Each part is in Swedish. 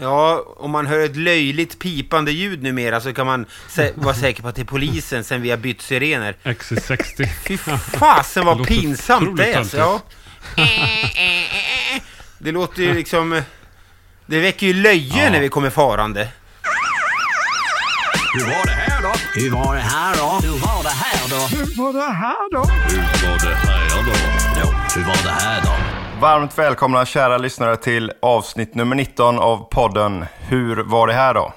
Ja, om man hör ett löjligt pipande ljud numera så kan man sä vara säker på att det är polisen sen vi har bytt sirener. XC60. Fy fasen vad Det pinsamt det är. Alltså, ja. Det låter ju liksom... Det väcker ju löje Ja. när vi kommer farande. Hur var det här då? Hur var det här då? Hur var det här då? Hur var det här då? Hur var det här då? Hur var det här då? Varmt välkomna kära lyssnare till avsnitt nummer 19 av podden Hur var det här då?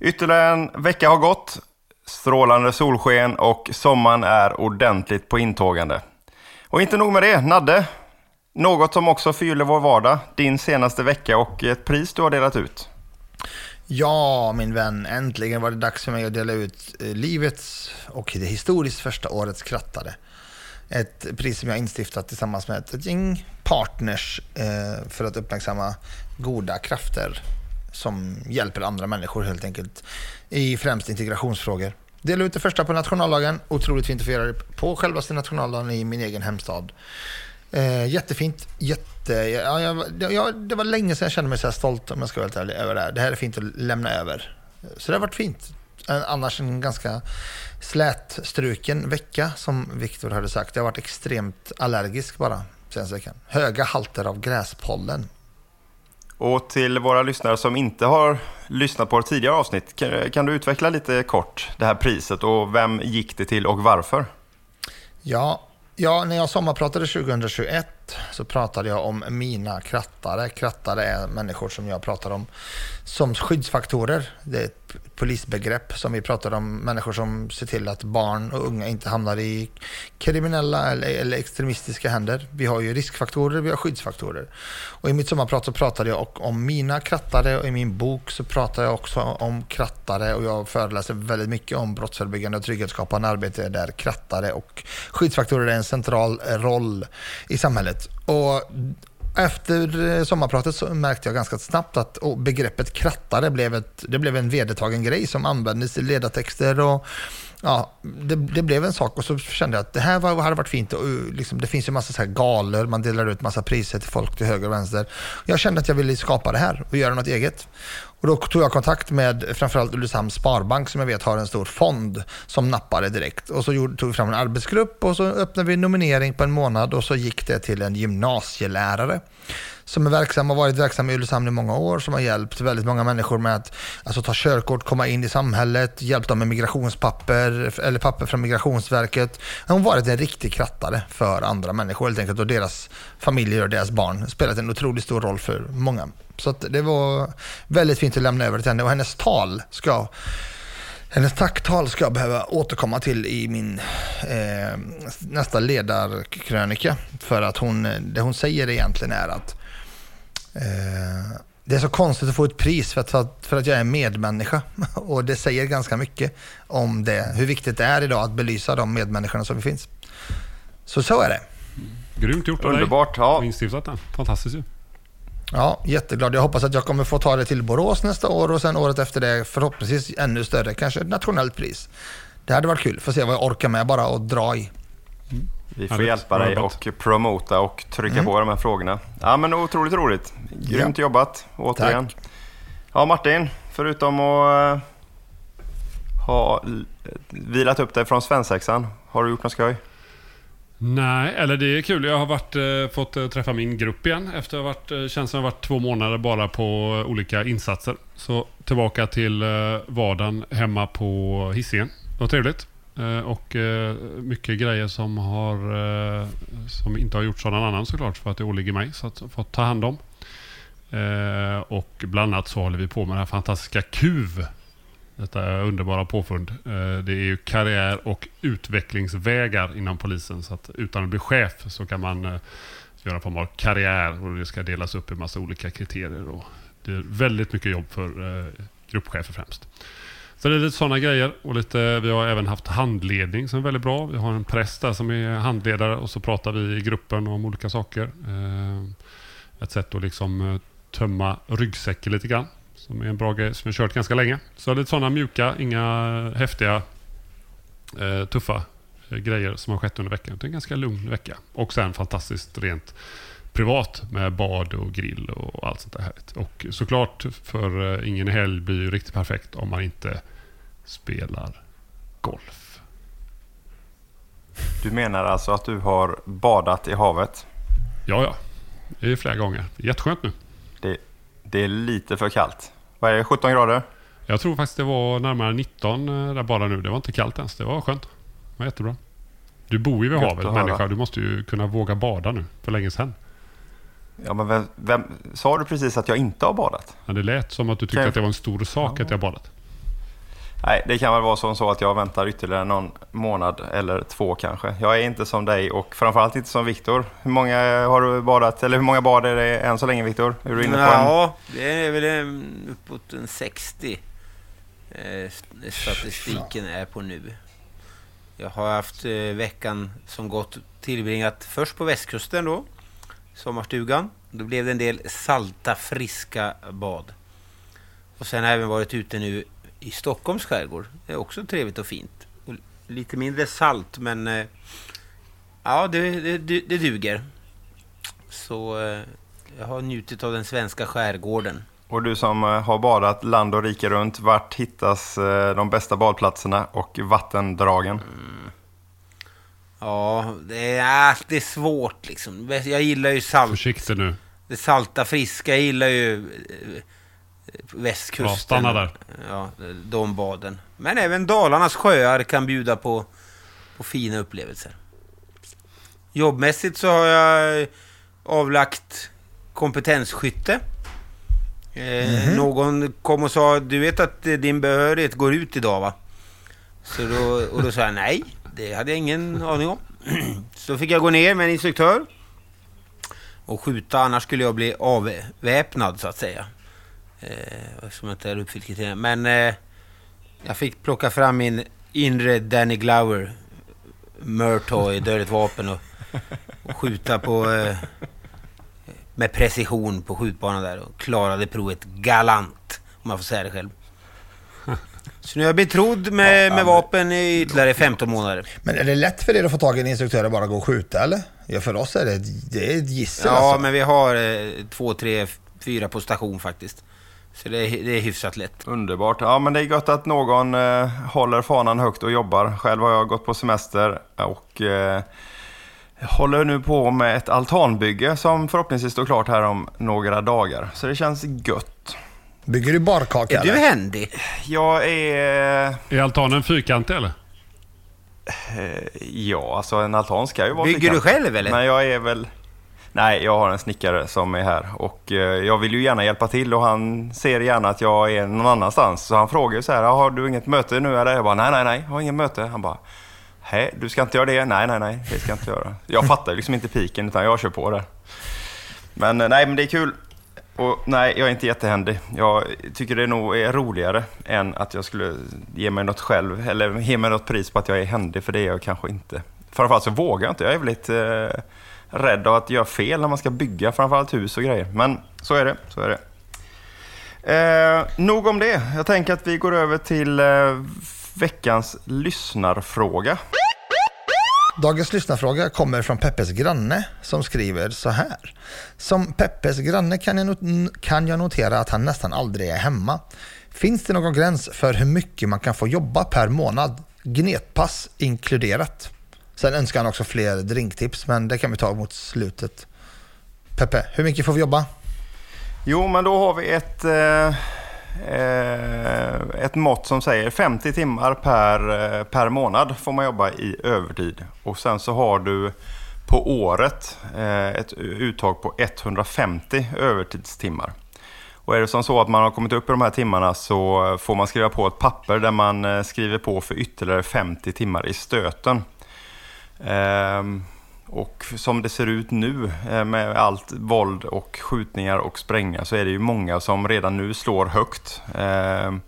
Ytterligare en vecka har gått, strålande solsken och sommaren är ordentligt på intågande. Och inte nog med det, Nadde, något som också förgyller vår vardag, din senaste vecka och ett pris du har delat ut. Ja, min vän. Äntligen var det dags för mig att dela ut eh, livets och det historiskt första årets krattade. Ett pris som jag instiftat tillsammans med ett gäng partners eh, för att uppmärksamma goda krafter som hjälper andra människor helt enkelt i främst integrationsfrågor. Dela ut det första på nationaldagen. Otroligt fint att få göra det på självaste nationaldagen i min egen hemstad. Eh, jättefint. Jätte, ja, jag, jag, det var länge sedan jag kände mig så här stolt om jag ska vara helt ärlig över det här. Det här är fint att lämna över. Så det har varit fint. Eh, annars en ganska slätstruken vecka som Viktor hade sagt. Jag har varit extremt allergisk bara senaste veckan. Höga halter av gräspollen. Och till våra lyssnare som inte har lyssnat på tidigare avsnitt, kan, kan du utveckla lite kort det här priset och vem gick det till och varför? Ja, ja, när jag sommarpratade 2021 så pratade jag om mina krattare. Krattare är människor som jag pratar om som skyddsfaktorer. Det är ett polisbegrepp som vi pratar om människor som ser till att barn och unga inte hamnar i kriminella eller, eller extremistiska händer. Vi har ju riskfaktorer, vi har skyddsfaktorer. Och i mitt sommarprat så pratade jag om mina krattare och i min bok så pratar jag också om krattare och jag föreläser väldigt mycket om brottsförebyggande och trygghetsskapande arbete där krattare och skyddsfaktorer är en central roll i samhället. Och efter eh, sommarpratet så märkte jag ganska snabbt att begreppet krattare blev, ett, det blev en vedertagen grej som användes i ledartexter och ja, det, det blev en sak och så kände jag att det här var, hade varit fint. Och, uh, liksom, det finns ju massa så här galor, man delar ut massa priser till folk till höger och vänster. Jag kände att jag ville skapa det här och göra något eget. Och då tog jag kontakt med framförallt Ulricehamns Sparbank som jag vet har en stor fond som nappade direkt. Och så gjorde, tog vi fram en arbetsgrupp och så öppnade vi nominering på en månad och så gick det till en gymnasielärare som är verksam och varit verksam i Ulricehamn i många år som har hjälpt väldigt många människor med att alltså, ta körkort, komma in i samhället, hjälpt dem med migrationspapper eller papper från Migrationsverket. Hon har varit en riktig krattare för andra människor helt enkelt och deras familjer och deras barn. Spelat en otroligt stor roll för många. Så att det var väldigt fint att lämna över till henne och hennes tal ska hennes tacktal ska jag behöva återkomma till i min eh, nästa ledarkrönika. För att hon, det hon säger egentligen är att eh, det är så konstigt att få ett pris för att, för att, jag är medmänniska. Och det säger ganska mycket om det, hur viktigt det är idag att belysa de medmänniskorna som vi finns. Så så är det. Grymt gjort av dig. Underbart. Ja. Och instiftat den. Fantastiskt ju. Ja, jätteglad. Jag hoppas att jag kommer få ta det till Borås nästa år och sen året efter det förhoppningsvis ännu större, kanske ett nationellt pris. Det hade varit kul. Får se vad jag orkar med bara och dra i. Vi får Härligt. hjälpa dig och promota och trycka på de här frågorna. Ja, men otroligt roligt. Grymt jobbat, återigen. Tack. Ja, Martin, förutom att eh, ha vilat upp dig från svensexan, har du gjort något skoj? Nej, eller det är kul. Jag har varit, eh, fått eh, träffa min grupp igen efter att ha varit, känns som jag varit två månader bara på olika insatser. Så tillbaka till vardagen hemma på Hisingen. Det var trevligt. Och mycket grejer som, har, som inte har gjorts av någon annan såklart för att det åligger mig. Så att fått ta hand om. Eh, och bland annat så håller vi på med den här fantastiska KUV. Detta underbara påfund. Eh, Det är ju karriär och utvecklingsvägar inom polisen. Så att utan att bli chef så kan man eh, göra en form av karriär och det ska delas upp i massa olika kriterier. Och det är väldigt mycket jobb för eh, gruppchefer främst. Så det är lite sådana grejer. Och lite, vi har även haft handledning som är väldigt bra. Vi har en präst där som är handledare och så pratar vi i gruppen om olika saker. Eh, ett sätt att liksom eh, tömma ryggsäcken lite grann. Som är en bra grej som jag kört ganska länge. Så lite sådana mjuka, inga häftiga, eh, tuffa eh, grejer som har skett under veckan. Det är en ganska lugn vecka. Och sen fantastiskt rent privat med bad och grill och allt sånt där härligt. Och såklart för eh, ingen helg blir ju riktigt perfekt om man inte spelar golf. Du menar alltså att du har badat i havet? Ja, ja. Det är flera gånger. Jätteskönt nu. Det, det är lite för kallt. Vad är det, 17 grader? Jag tror faktiskt det var närmare 19 eh, där bara nu. Det var inte kallt ens. Det var skönt. Det var jättebra. Du bor ju vid Gött havet, människa. Du måste ju kunna våga bada nu. För länge sedan. Ja, men vem, vem, sa du precis att jag inte har badat? Men det lät som att du tyckte Kan- att det var en stor sak att jag badat. Nej, det kan väl vara som så att jag väntar ytterligare någon månad eller två kanske. Jag är inte som dig och framförallt inte som Viktor. Hur många har du badat, eller hur många bad är det än så länge Viktor? Är du inne på en? Ja, det är väl en, uppåt en 60 eh, statistiken är på nu. Jag har haft eh, veckan som gått tillbringat först på västkusten då, sommarstugan. Då blev det en del salta, friska bad. Och sen har jag även varit ute nu i Stockholms skärgård. Det är också trevligt och fint. Och lite mindre salt, men eh, ja, det, det, det duger. Så eh, jag har njutit av den svenska skärgården. Och du som eh, har badat land och rike runt, vart hittas eh, de bästa badplatserna och vattendragen? Ja, det är, äh, det är svårt liksom. Jag gillar ju salt. Försiktig nu. Det salta, friska. Jag gillar ju eh, västkusten. Ja, stanna där. Ja, de baden. Men även Dalarnas sjöar kan bjuda på, på fina upplevelser. Jobbmässigt så har jag avlagt kompetensskytte. Eh, Någon kom och sa, du vet att din behörighet går ut idag va? Så då, och då sa jag nej, det hade jag ingen aning om. Så fick jag gå ner med en instruktör och skjuta, annars skulle jag bli avväpnad så att säga. Eh, eftersom jag inte hade uppfyllt kriterierna. Men eh, jag fick plocka fram min inre Danny Glover Murtoy, dödligt vapen och, och skjuta på eh, med precision på skjutbanan där och klarade provet galant, om man får säga det själv. Så nu är jag betrodd med, med vapen i ytterligare 15 månader. Men är det lätt för er att få tag i en instruktör och bara gå och skjuta eller? Ja, för oss är det, det är ett gissel Ja, alltså. men vi har eh, två, tre, fyra på station faktiskt. Så det är, det är hyfsat lätt. Underbart. Ja, men det är gott att någon eh, håller fanan högt och jobbar. Själv har jag gått på semester och eh, håller nu på med ett altanbygge som förhoppningsvis står klart här om några dagar. Så det känns gött. Bygger du barkaka Är du eller? händig? Jag är... Är altanen fyrkantig eller? Eh, ja, alltså en altan ska ju vara Bygger du fyrkantig. själv eller? Men jag är väl... Nej, jag har en snickare som är här och eh, jag vill ju gärna hjälpa till och han ser gärna att jag är någon annanstans. Så han frågar ju så här, ah, har du inget möte nu eller? Jag bara, nej, nej, nej, jag har inget möte. Han bara, hej, du ska inte göra det? Nej, nej, nej, det ska jag inte göra. Jag fattar ju liksom inte piken utan jag kör på där. Men eh, nej, men det är kul. Och nej, jag är inte jättehändig. Jag tycker det nog är roligare än att jag skulle ge mig något själv, eller ge mig något pris på att jag är händig, för det är jag kanske inte. Framförallt så vågar jag inte. Jag är väldigt... Eh, rädd av att göra fel när man ska bygga framförallt hus och grejer. Men så är det. Så är det. Eh, nog om det. Jag tänker att vi går över till eh, veckans lyssnarfråga. Dagens lyssnarfråga kommer från Peppes granne som skriver så här. Som Peppes granne kan jag, not- kan jag notera att han nästan aldrig är hemma. Finns det någon gräns för hur mycket man kan få jobba per månad? Gnetpass inkluderat. Sen önskar han också fler drinktips, men det kan vi ta mot slutet. Peppe, hur mycket får vi jobba? Jo, men då har vi ett, eh, eh ett mått som säger 50 timmar per, eh, per månad får man jobba i övertid. Och sen så har du på året eh, ett uttag på 150 övertidstimmar. Och är det som så att man har kommit upp i de här timmarna så får man skriva på ett papper där man eh, skriver på för ytterligare 50 timmar i stöten. Ehm, och som det ser ut nu eh, med allt våld och skjutningar och sprängningar så är det ju många som redan nu slår högt. Ehm,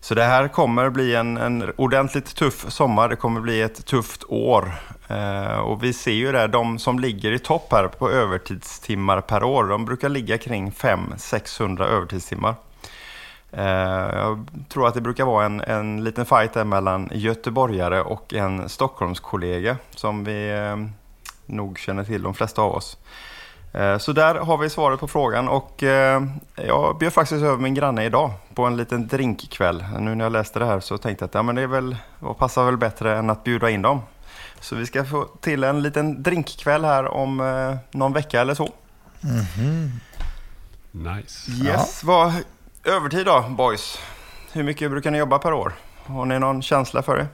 så det här kommer bli en, en ordentligt tuff sommar. Det kommer bli ett tufft år. Ehm, och vi ser ju det, de som ligger i topp här på övertidstimmar per år, de brukar ligga kring 500-600 övertidstimmar. Eh, Jag tror att det brukar vara en, en liten fight där mellan göteborgare och en Stockholmskollega som vi eh, nog känner till de flesta av oss. Eh, Så där har vi svaret på frågan och jag bjöd faktiskt över min granne idag på en liten drinkkväll. Nu när jag läste det här så tänkte jag att ja, men det är väl, passar väl bättre än att bjuda in dem. Så vi ska få till en liten drinkkväll här om någon vecka eller så. Nice. Yes, vad, övertid då boys? Hur mycket brukar ni jobba per år? Har ni någon känsla för det?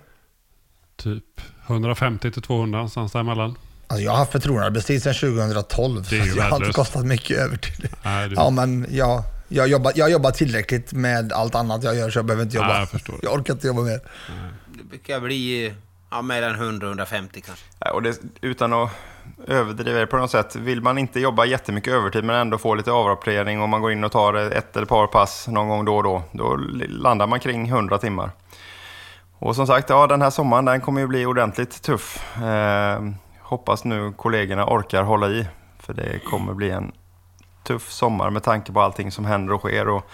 Typ 150 till 200 någonstans däremellan. Alltså jag har haft förtroendearbetstid sedan 2012. Det är ju så jag har inte kostat mycket övertid. Nej, det- Ja, men jag, jag, jobbar, jag jobbar tillräckligt med allt annat jag gör så jag behöver inte jobba. Ja, jag förstår. Jag orkar inte jobba mer. Det brukar bli ja, mellan 100 och 150 kanske. Och det, utan att överdriva det på något sätt. Vill man inte jobba jättemycket övertid men ändå få lite avrapportering och man går in och tar ett eller ett par pass någon gång då och då. Då landar man kring 100 timmar. Och som sagt, ja, den här sommaren den kommer ju bli ordentligt tuff. Eh, hoppas nu kollegorna orkar hålla i. För det kommer bli en tuff sommar med tanke på allting som händer och sker. Och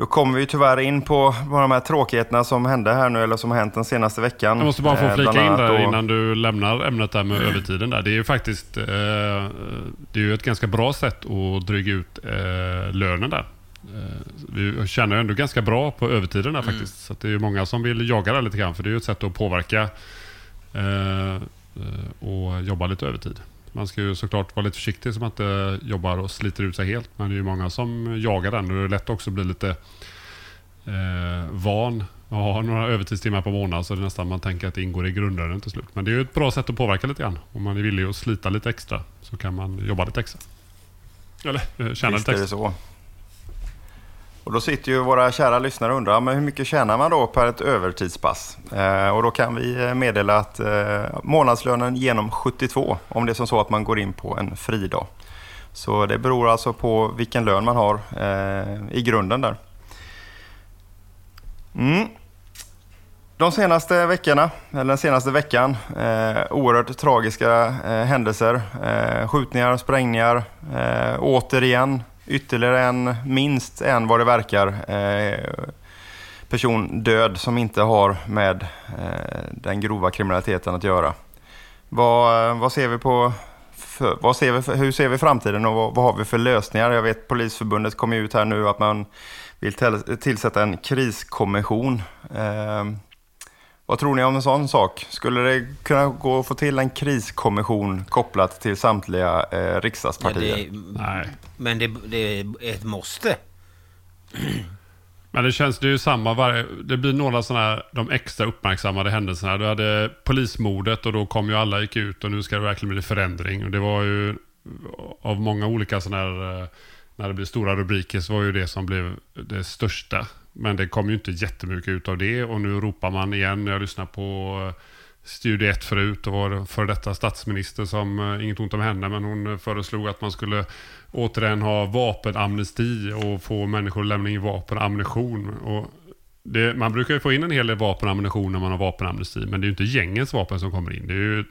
då kommer vi tyvärr in på de här tråkigheterna som hände här nu, eller som har hänt den senaste veckan. Jag måste bara få Eh, flika in där då- innan du lämnar ämnet där med övertiden. Där. Det är ju faktiskt eh, det är ju ett ganska bra sätt att dryga ut eh, lönen där. Vi tjänar ju ändå ganska bra på övertiden där faktiskt. Så det är ju många som vill jaga det lite grann. För det är ju ett sätt att påverka eh, och jobba lite övertid. Man ska ju såklart vara lite försiktig så man inte jobbar och sliter ut sig helt. Men det är ju många som jagar den och det är lätt också att bli lite eh, van att ha några övertidstimmar på månad så det är nästan man tänker att det ingår i grundlönen till slut. Men det är ju ett bra sätt att påverka lite grann. Om man är villig att slita lite extra så kan man jobba lite extra. Eller eh, tjäna Visst lite är det extra. så. Och då sitter ju våra kära lyssnare och undrar, men hur mycket tjänar man då per ett övertidspass? Eh, och då kan vi eh, meddela att eh, månadslönen genom 72, om det är som så att man går in på en fridag. Så det beror alltså på vilken lön man har eh, i grunden där. Mm. De senaste veckorna, eller den senaste veckan, eh, oerhört tragiska eh, händelser. Eh, skjutningar, sprängningar, eh, återigen ytterligare en, minst en vad det verkar, eh, person död som inte har med eh, den grova kriminaliteten att göra. Vad, eh, vad ser vi på för, vad ser vi för, hur ser vi framtiden och vad, vad har vi för lösningar? Jag vet Polisförbundet kom ut här nu att man vill tillsätta en kriskommission. Eh, vad tror ni om en sån sak? Skulle det kunna gå att få till en kriskommission kopplat till samtliga eh, Ja, riksdagspartier? det, Nej. men det, det är ett måste. Men det känns, det är ju samma varje, det blir några sådana här, de extra uppmärksammade händelserna. Du hade polismordet och då kom ju alla gick ut och nu ska det verkligen bli förändring. Och det var ju av många olika sådana här, eh, när det blir stora rubriker så var ju det som blev det största. Men det kom ju inte jättemycket ut av det och nu ropar man igen. Jag lyssnar på Studie Studio 1 förut och var det för detta statsminister som, eh, inget ont om henne, men hon eh, föreslog att man skulle återigen ha vapenamnesti och få människor att lämna in vapen och ammunition. Och det, man brukar ju få in en hel del vapen och ammunition när man har vapenamnesti, men det är ju inte gängens vapen som kommer in. Det är ju,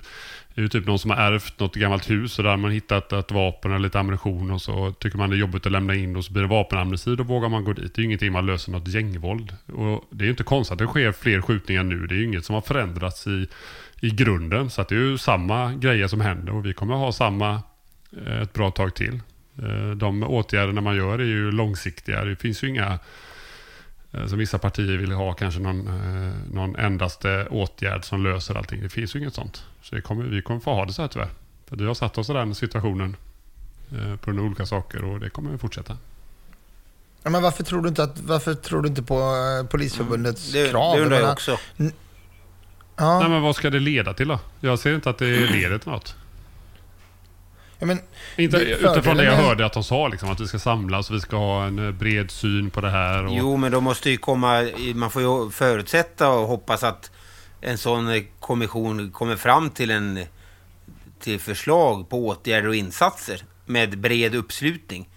det är ju typ någon som har ärvt något gammalt hus och där man hittat ett vapen eller lite ammunition och så tycker man det är jobbigt att lämna in och så blir det vapenamnesti, då vågar man gå dit. Det är ju ingenting man löser något gängvåld. Och det är ju inte konstigt att det sker fler skjutningar nu. Det är ju inget som har förändrats i, i grunden. Så att det är ju samma grejer som händer och vi kommer ha samma eh, ett bra tag till. Eh, de åtgärderna man gör är ju långsiktiga. Det finns ju inga eh, som vissa partier vill ha kanske någon, någon endaste åtgärd som löser allting. Det finns ju inget sånt. Så det kommer, vi kommer få ha det så här tyvärr. För vi har satt oss i den situationen eh, på grund av olika saker och det kommer vi fortsätta. Ja, men varför tror du inte, att, varför tror du inte på Polisförbundets mm, det, krav? Det undrar jag också. Ja. Nej, men vad ska det leda till då? Jag ser inte att det leder till något. Ja, men, inte, utifrån det jag hörde att de sa, liksom, att vi ska samlas, vi ska ha en eh, bred syn på det här. Och... Jo, men då måste ju komma, man får ju förutsätta och hoppas att en sån eh, kommission kommer fram till en till förslag på åtgärder och insatser med bred uppslutning.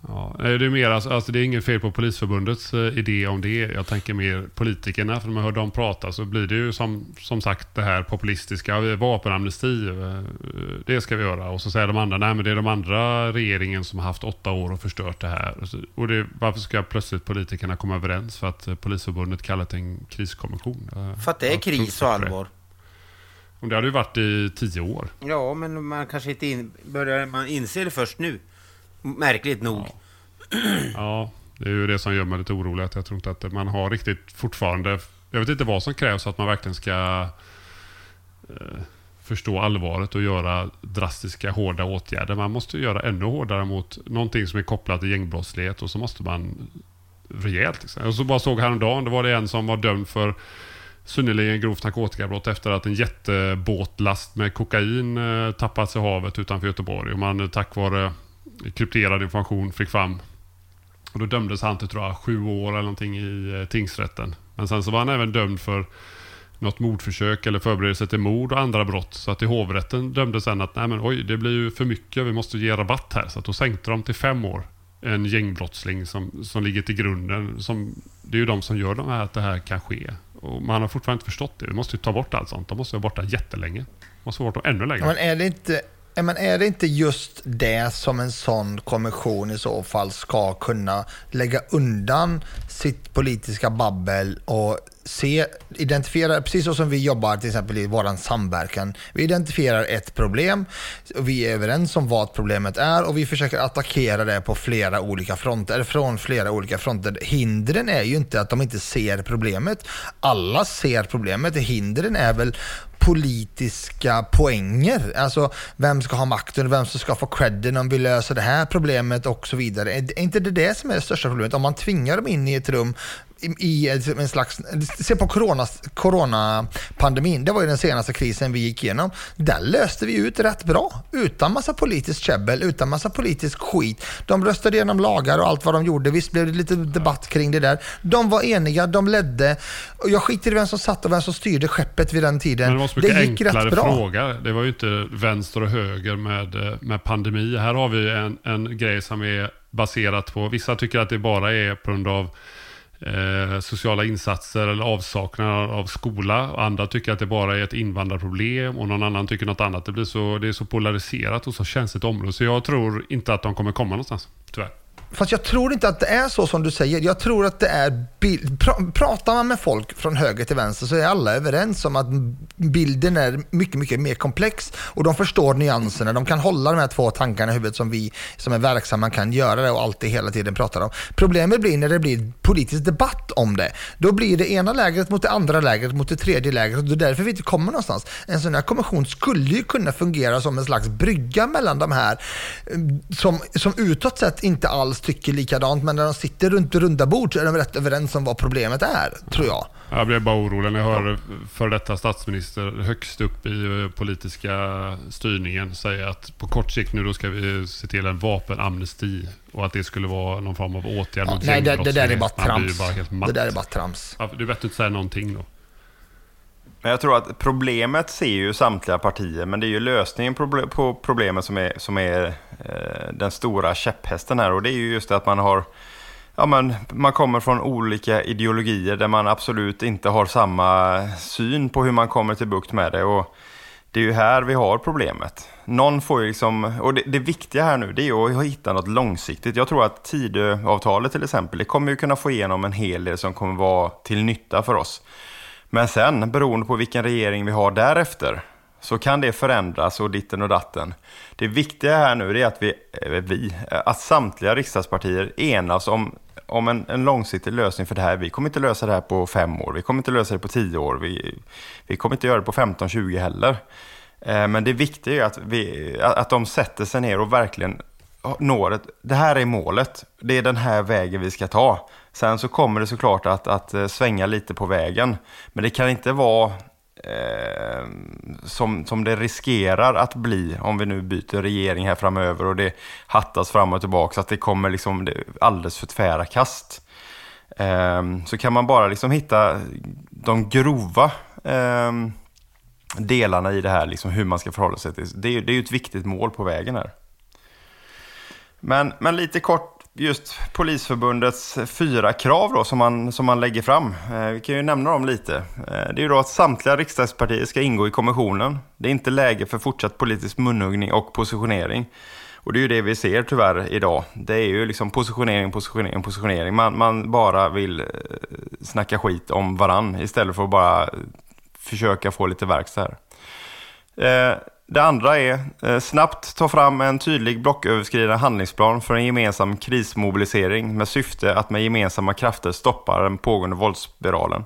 Ja, det är mer alltså, alltså, det är inget fel på Polisförbundets eh, idé om det. Jag tänker mer politikerna, för när man hör dem prata så blir det ju som, som sagt det här populistiska, vapenamnesti, eh, det ska vi göra. Och så säger de andra, nej men det är de andra regeringen som har haft åtta år och förstört det här. Och det, varför ska plötsligt politikerna komma överens för att eh, Polisförbundet kallat en kriskommission? För att det är kris och allvar. Det hade ju varit i tio år. Ja, men man kanske inte in, börjar man inse det först nu. Märkligt nog. Ja. ja. det är ju det som gör mig lite orolig. Att jag tror inte att man har riktigt fortfarande... Jag vet inte vad som krävs att man verkligen ska eh, förstå allvaret och göra drastiska, hårda åtgärder. Man måste göra ännu hårdare mot någonting som är kopplat till gängbrottslighet och så måste man rejält. Liksom. jag så bara såg häromdagen, då var det en som var dömd för synnerligen grovt narkotikabrott efter att en jättebåtlast med kokain eh, tappats i havet utanför Göteborg. Och man eh, tack vare krypterad information fick fram. Och då dömdes han till tror jag, sju år eller någonting i eh, tingsrätten. Men sen så var han även dömd för något mordförsök eller förberedelse till mord och andra brott. Så att i hovrätten dömdes sen att nej men oj, det blir ju för mycket, vi måste ge rabatt här. Så att då sänkte de till fem år. En gängbrottsling som, som ligger till grunden. Som, det är ju de som gör de här, att det här kan ske. Och man har fortfarande inte förstått det. Vi måste ju ta bort allt sånt. De måste vara borta jättelänge. De måste vara borta ännu längre. Men är det inte men är det inte just det som en sån kommission i så fall ska kunna lägga undan sitt politiska babbel och se, identifiera, precis så som vi jobbar till exempel i vår samverkan. Vi identifierar ett problem, vi är överens om vad problemet är och vi försöker attackera det på flera olika fronter, från flera olika fronter. Hindren är ju inte att de inte ser problemet. Alla ser problemet. Hindren är väl politiska poänger. Alltså vem ska ha makten, vem som ska få credden om vi löser det här problemet och så vidare. Är inte det det som är det största problemet? Om man tvingar dem in i ett rum i en slags, se på corona, coronapandemin, det var ju den senaste krisen vi gick igenom. Där löste vi ut rätt bra, utan massa politiskt käbbel, utan massa politisk skit. De röstade igenom lagar och allt vad de gjorde. Visst blev det lite debatt kring det där. De var eniga, de ledde. Jag skiter i vem som satt och vem som styrde skeppet vid den tiden. Men det var så gick rätt bra. fråga. Det var ju inte vänster och höger med, med pandemi. Här har vi en, en grej som är baserat på, vissa tycker att det bara är på grund av eh, sociala insatser eller avsaknad av skola. Andra tycker att det bara är ett invandrarproblem och någon annan tycker något annat. Det, blir så, det är så polariserat och så känsligt område. Så jag tror inte att de kommer komma någonstans, tyvärr. Fast jag tror inte att det är så som du säger. Jag tror att det är... Pr pratar man med folk från höger till vänster så är alla överens om att bilden är mycket, mycket mer komplex och de förstår nyanserna. De kan hålla de här två tankarna i huvudet som vi som är verksamma kan göra det och alltid hela tiden pratar om. Problemet blir när det blir politisk debatt om det. Då blir det ena lägret mot det andra lägret mot det tredje lägret och det är därför vi inte kommer någonstans. En sån här kommission skulle ju kunna fungera som en slags brygga mellan de här eh, som, som utåt sett inte alls alls tycker likadant, men när de sitter runt runda bord så är de rätt överens om vad problemet är, tror jag. Jag blev bara orolig när jag hör för detta statsminister högst upp i eh, politiska styrningen säga att på kort sikt nu då ska vi se till en vapenamnesti och att det skulle vara någon form av åtgärd ja, mot Nej, det, det, där är bara trams. Bara det där är bara trams. du vet inte säga någonting då? Men jag tror att problemet ser ju samtliga partier, men det är ju lösningen på problemet som är, som är eh, den stora käpphästen här. Och det är ju just det att man har ja, men man kommer från olika ideologier där man absolut inte har samma syn på hur man kommer till bukt med det. Och det är ju här vi har problemet. Någon får ju liksom, och det, det viktiga här nu det är ju att hitta något långsiktigt. Jag tror att Tidöavtalet till exempel, det kommer ju kunna få igenom en hel del som kommer vara till nytta för oss. Men sen, beroende på vilken regering vi har därefter, så kan det förändras och ditten och datten. Det viktiga här nu är att vi, vi, att samtliga riksdagspartier enas om, om en, en långsiktig lösning för det här. Vi kommer inte lösa det här på fem år, vi kommer inte lösa det på tio år, vi, vi kommer inte göra det på 15-20 heller. Eh, men det viktiga är att, vi, att de sätter sig ner och verkligen når ett, det här är målet, det är den här vägen vi ska ta. Sen så kommer det såklart att, att eh, svänga lite på vägen, men det kan inte vara eh, som, som det riskerar att bli om vi nu byter regering här framöver och det hattas fram och tillbaka så att det kommer liksom det, alldeles för tvära kast. Eh, så kan man bara liksom hitta de grova eh, delarna i det här, liksom hur man ska förhålla sig till det. Är, det är ju ett viktigt mål på vägen här. Men, men lite kort just Polisförbundets fyra krav då, som, man, som man lägger fram. Eh, vi kan ju nämna dem lite. Eh, det är ju då att samtliga riksdagspartier ska ingå i kommissionen. Det är inte läge för fortsatt politisk munhuggning och positionering. Och det är ju det vi ser tyvärr idag. Det är ju liksom positionering, positionering, positionering. Man, man bara vill eh, snacka skit om varann istället för att bara försöka få lite verkstad här. Eh, det andra är eh, snabbt ta fram en tydlig blocköverskridande handlingsplan för en gemensam krismobilisering med syfte att med gemensamma krafter stoppa den pågående våldsspiralen.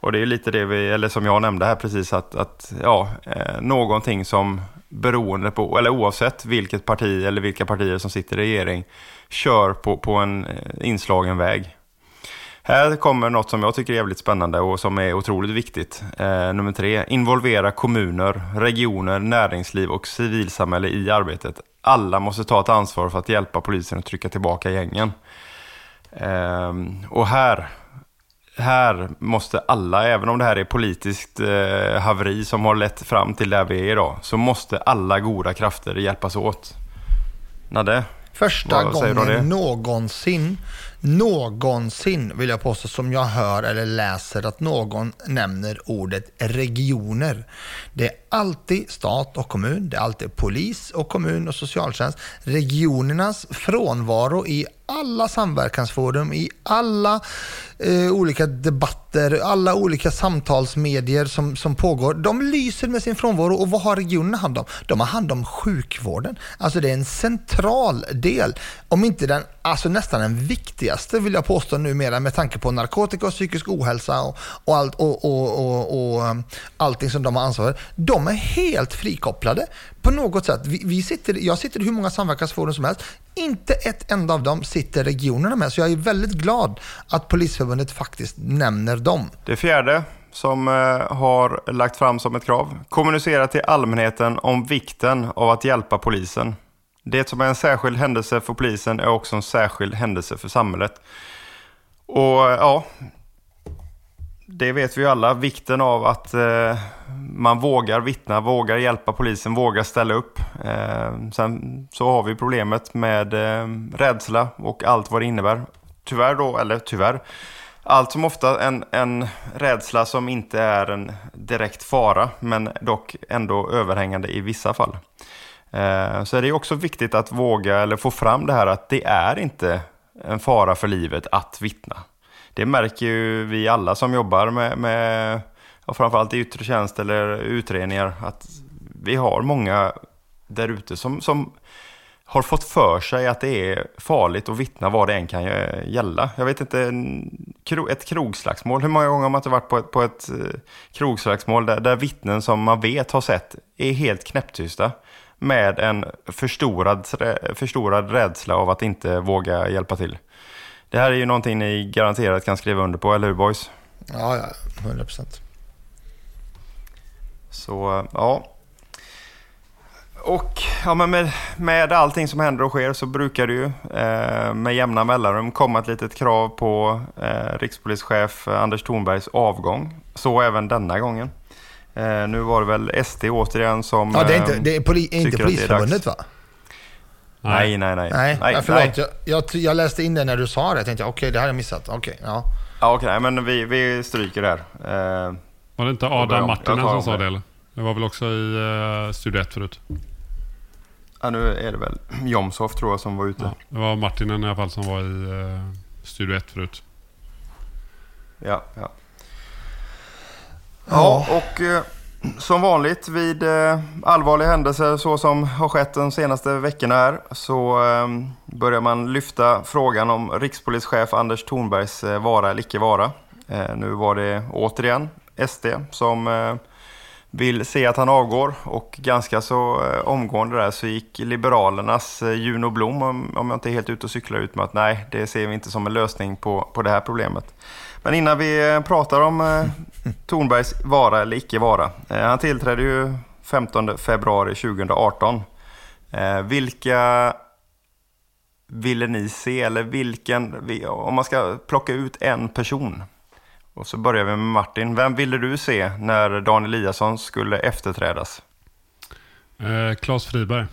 Och det är lite det vi, eller som jag nämnde här precis, att, att ja, eh, någonting som beroende på, eller oavsett vilket parti eller vilka partier som sitter i regering, kör på, på en eh, inslagen väg. Här kommer något som jag tycker är jävligt spännande och som är otroligt viktigt. Eh, nummer tre, involvera kommuner, regioner, näringsliv och civilsamhälle i arbetet. Alla måste ta ett ansvar för att hjälpa polisen att trycka tillbaka gängen. Eh, och här, här måste alla, även om det här är politiskt eh, haveri som har lett fram till där vi är idag, så måste alla goda krafter hjälpas åt. Nadde? Första gången någonsin någonsin, vill jag påstå, som jag hör eller läser att någon nämner ordet regioner. Det är alltid stat och kommun, det är alltid polis och kommun och socialtjänst. Regionernas frånvaro i alla samverkansforum, i alla eh, olika debatter, alla olika samtalsmedier som, som pågår. De lyser med sin frånvaro och vad har regionerna hand om? De har hand om sjukvården. Alltså det är en central del, om inte den, alltså nästan den viktigaste vill jag påstå numera med tanke på narkotika och psykisk ohälsa och, och, allt, och, och, och, och eh, allting som de har ansvar för. De är helt frikopplade på något sätt. Vi, vi sitter, jag sitter i hur många samverkansforum som helst. Inte ett enda av dem sitter regionerna med. Så jag är väldigt glad att Polisförbundet faktiskt nämner dem. Det fjärde som eh, har lagt fram som ett krav. Kommunicera till allmänheten om vikten av att hjälpa polisen. Det som är en särskild händelse för polisen är också en särskild händelse för samhället. Och ja, det vet vi ju alla, vikten av att eh, man vågar vittna, vågar hjälpa polisen, vågar ställa upp. Eh, sen så har vi problemet med eh, rädsla och allt vad det innebär. Tyvärr då, eller tyvärr, allt som ofta en, en rädsla som inte är en direkt fara, men dock ändå överhängande i vissa fall. Eh, så är det också viktigt att våga eller få fram det här att det är inte en fara för livet att vittna det märker ju vi alla som jobbar med, med ja, framförallt i yttre tjänst eller utredningar, att vi har många där ute som, som har fått för sig att det är farligt att vittna vad det än kan gälla. Jag vet inte, ett krogslagsmål, hur många gånger har man inte varit på ett, på ett eh, krogslagsmål där, där vittnen som man vet har sett är helt knäpptysta med en förstorad, förstorad rädsla av att inte våga hjälpa till. Det här är ju någonting ni garanterat kan skriva under på, eller hur boys? Ja, ja, 100 procent. Så, ja. Och ja, men med, med allting som händer och sker så brukar det ju eh, med jämna mellanrum komma ett litet krav på eh, rikspolischef Anders Thornbergs avgång. Så även denna gången. Eh, nu var det väl SD återigen som... Ja, det är inte, det är poli, inte Polisförbundet va? Nej, nej, nej. Nej, nej, nej förlåt. nej. Jag, jag, jag läste in det när du sa det. Jag tänkte, okej, det här har jag missat. Okej, ja. Ja, okej, men vi, vi stryker där. Eh, Var det inte. Adam Martinen som om sa det. det eller? Det var väl också i uh, Studio 1 förut? ja, nu är det väl Jomshof tror jag som var ute. Ja, det var Martinen i alla fall som var i uh, Studio 1 förut. Ja, ja. Ja, och eh, som vanligt vid eh, allvarliga händelser så som har skett de senaste veckorna här så ehm, börjar man lyfta frågan om rikspolischef Anders Thornbergs eh, vara eller icke vara. Eh, nu var det återigen SD som vill se att han avgår och ganska så omgående där så gick Liberalernas Juno Blom, om, om jag inte är helt ute och cyklar ut med att nej, det ser vi inte som en lösning på, på det här problemet. Men innan vi eh, pratar om eh, Thornbergs vara eller icke vara. Eh, han tillträdde ju 15 februari 2018. Eh, vilka ville ni se, eller vilken, vi- om man ska plocka ut en person. Och så börjar vi med Martin. Vem ville du se när Dan Eliasson skulle efterträdas? Eh, Claes Friberg.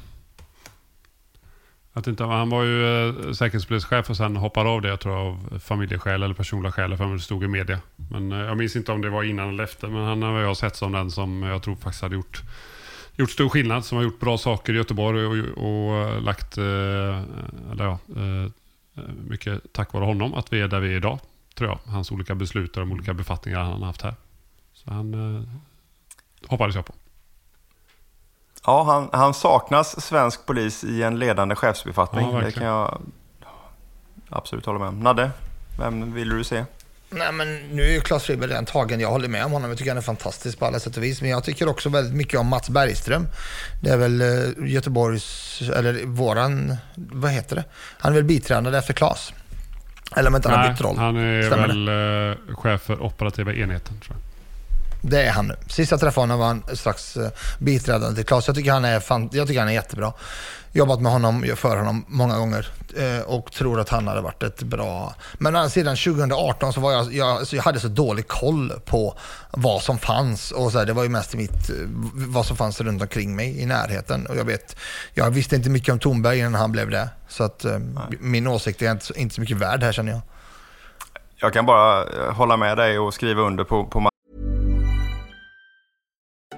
Att inte, han var ju eh, säkerhetspolischef och sen hoppade av det jag tror av familjeskäl eller personliga skäl för det stod i media. Men eh, jag minns inte om det var innan eller efter. Men han har jag sett som den som jag tror faktiskt hade gjort, gjort stor skillnad. Som har gjort bra saker i Göteborg och, och, eh, lagt, eh, eller ja, eh, mycket tack vare honom att vi är där vi är idag. Tror jag. Hans olika beslut och de olika befattningar han har haft här. Så han eh, hoppades jag på. Ja, han, han saknas svensk polis i en ledande chefsbefattning. Ja, det kan jag absolut hålla med om. Nadde, vem vill du se? Nej, men nu är ju Claes Friberg redan tagen. Jag håller med om honom. Jag tycker han är fantastisk på alla sätt och vis. Men jag tycker också väldigt mycket om Mats Bergström. Det är väl eh, Göteborgs, eller våran, vad heter det? Han är väl biträdande efter Claes. Eller om inte han har bytt roll. han är Stämmer väl eh, chef för operativa enheten tror jag. Det är han nu. Sist jag träffade honom var han strax eh, biträdande till Claes. Jag tycker han är, fan, jag tycker han är jättebra. Jobbat med honom, för honom många gånger eh, och tror att han hade varit ett bra... Men sidan 2018 så var jag, jag, så jag hade så dålig koll på vad som fanns och så här, det var ju mest mitt, eh, vad som fanns runt omkring mig i närheten. Och jag vet, jag visste inte mycket om Thornberg innan han blev det. Så att eh, min åsikt är inte, inte så mycket värd här känner jag. Jag kan bara hålla med dig och skriva under på, på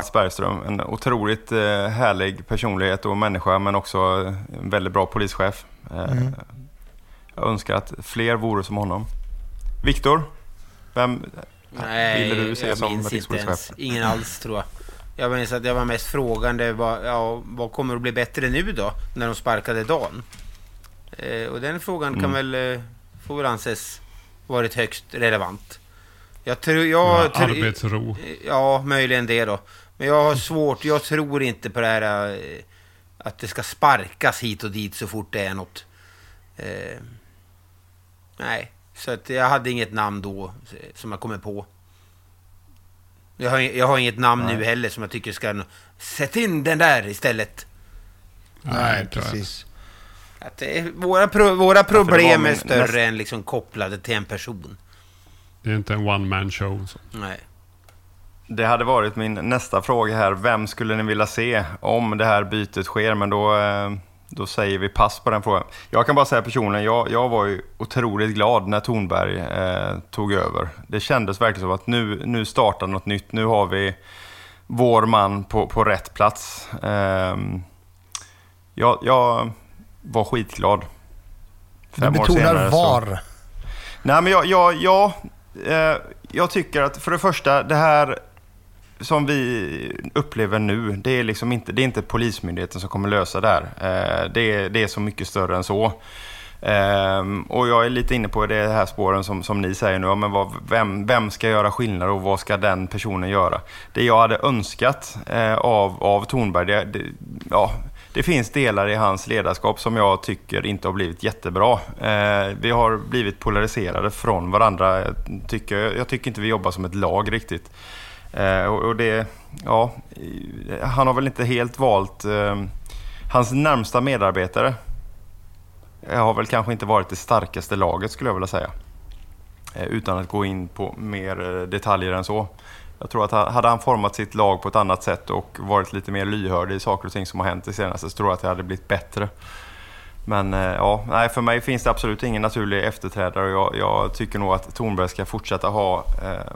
Mats Bergström. En otroligt eh, härlig personlighet och människa men också en väldigt bra polischef. Eh, Mm. Jag önskar att fler vore som honom. Viktor, vem Nej, ville du se jag som rikspolischef? Ingen alls tror jag. Jag minns att jag var mest frågande. Vad, ja, vad kommer att bli bättre nu då? När de sparkade Dan? Eh, och den frågan kan Mm. väl, eh, får väl anses varit högst relevant. Jag tror... Jag, Ja, arbetsro. Ja, möjligen det då. Men jag har svårt, jag tror inte på det här eh, att det ska sparkas hit och dit så fort det är något. Eh, nej, så att jag hade inget namn då eh, som jag kommer på. Jag har, jag har inget namn Nej. nu heller som jag tycker ska... Sätt in den där istället. Nej, jag. precis. Att det är, våra, pro, våra problem är min större näst- än liksom kopplade till en person. Det är inte en one man show. Så. Nej. Det hade varit min nästa fråga här. Vem skulle ni vilja se om det här bytet sker? Men då, eh, då säger vi pass på den frågan. Jag kan bara säga personligen, jag, jag var ju otroligt glad när Thornberg eh, tog över. Det kändes verkligen som att nu, nu startar något nytt. Nu har vi vår man på, på rätt plats. Ehm, jag, jag var skitglad. Du betonar var. Så... Nej, men jag, jag, jag, eh, jag tycker att för det första, det här som vi upplever nu, det är, liksom inte, det är inte Polismyndigheten som kommer lösa det här. Eh, det, är, det är så mycket större än så. Um, och jag är lite inne på det här spåren som, som ni säger nu. Men vad, vem, vem ska göra skillnad och vad ska den personen göra? Det jag hade önskat eh, av, av Thornberg, det, det, ja, det finns delar i hans ledarskap som jag tycker inte har blivit jättebra. Eh, vi har blivit polariserade från varandra. Jag tycker, jag tycker inte vi jobbar som ett lag riktigt. Eh, och, och, det, ja, han har väl inte helt valt eh, hans närmsta medarbetare har väl kanske inte varit det starkaste laget skulle jag vilja säga. Eh, utan att gå in på mer eh, detaljer än så. Jag tror att hade han format sitt lag på ett annat sätt och varit lite mer lyhörd i saker och ting som har hänt det senaste så tror jag att det hade blivit bättre. Men ja, nej, för mig finns det absolut ingen naturlig efterträdare och jag, jag tycker nog att Tornberg ska fortsätta ha eh,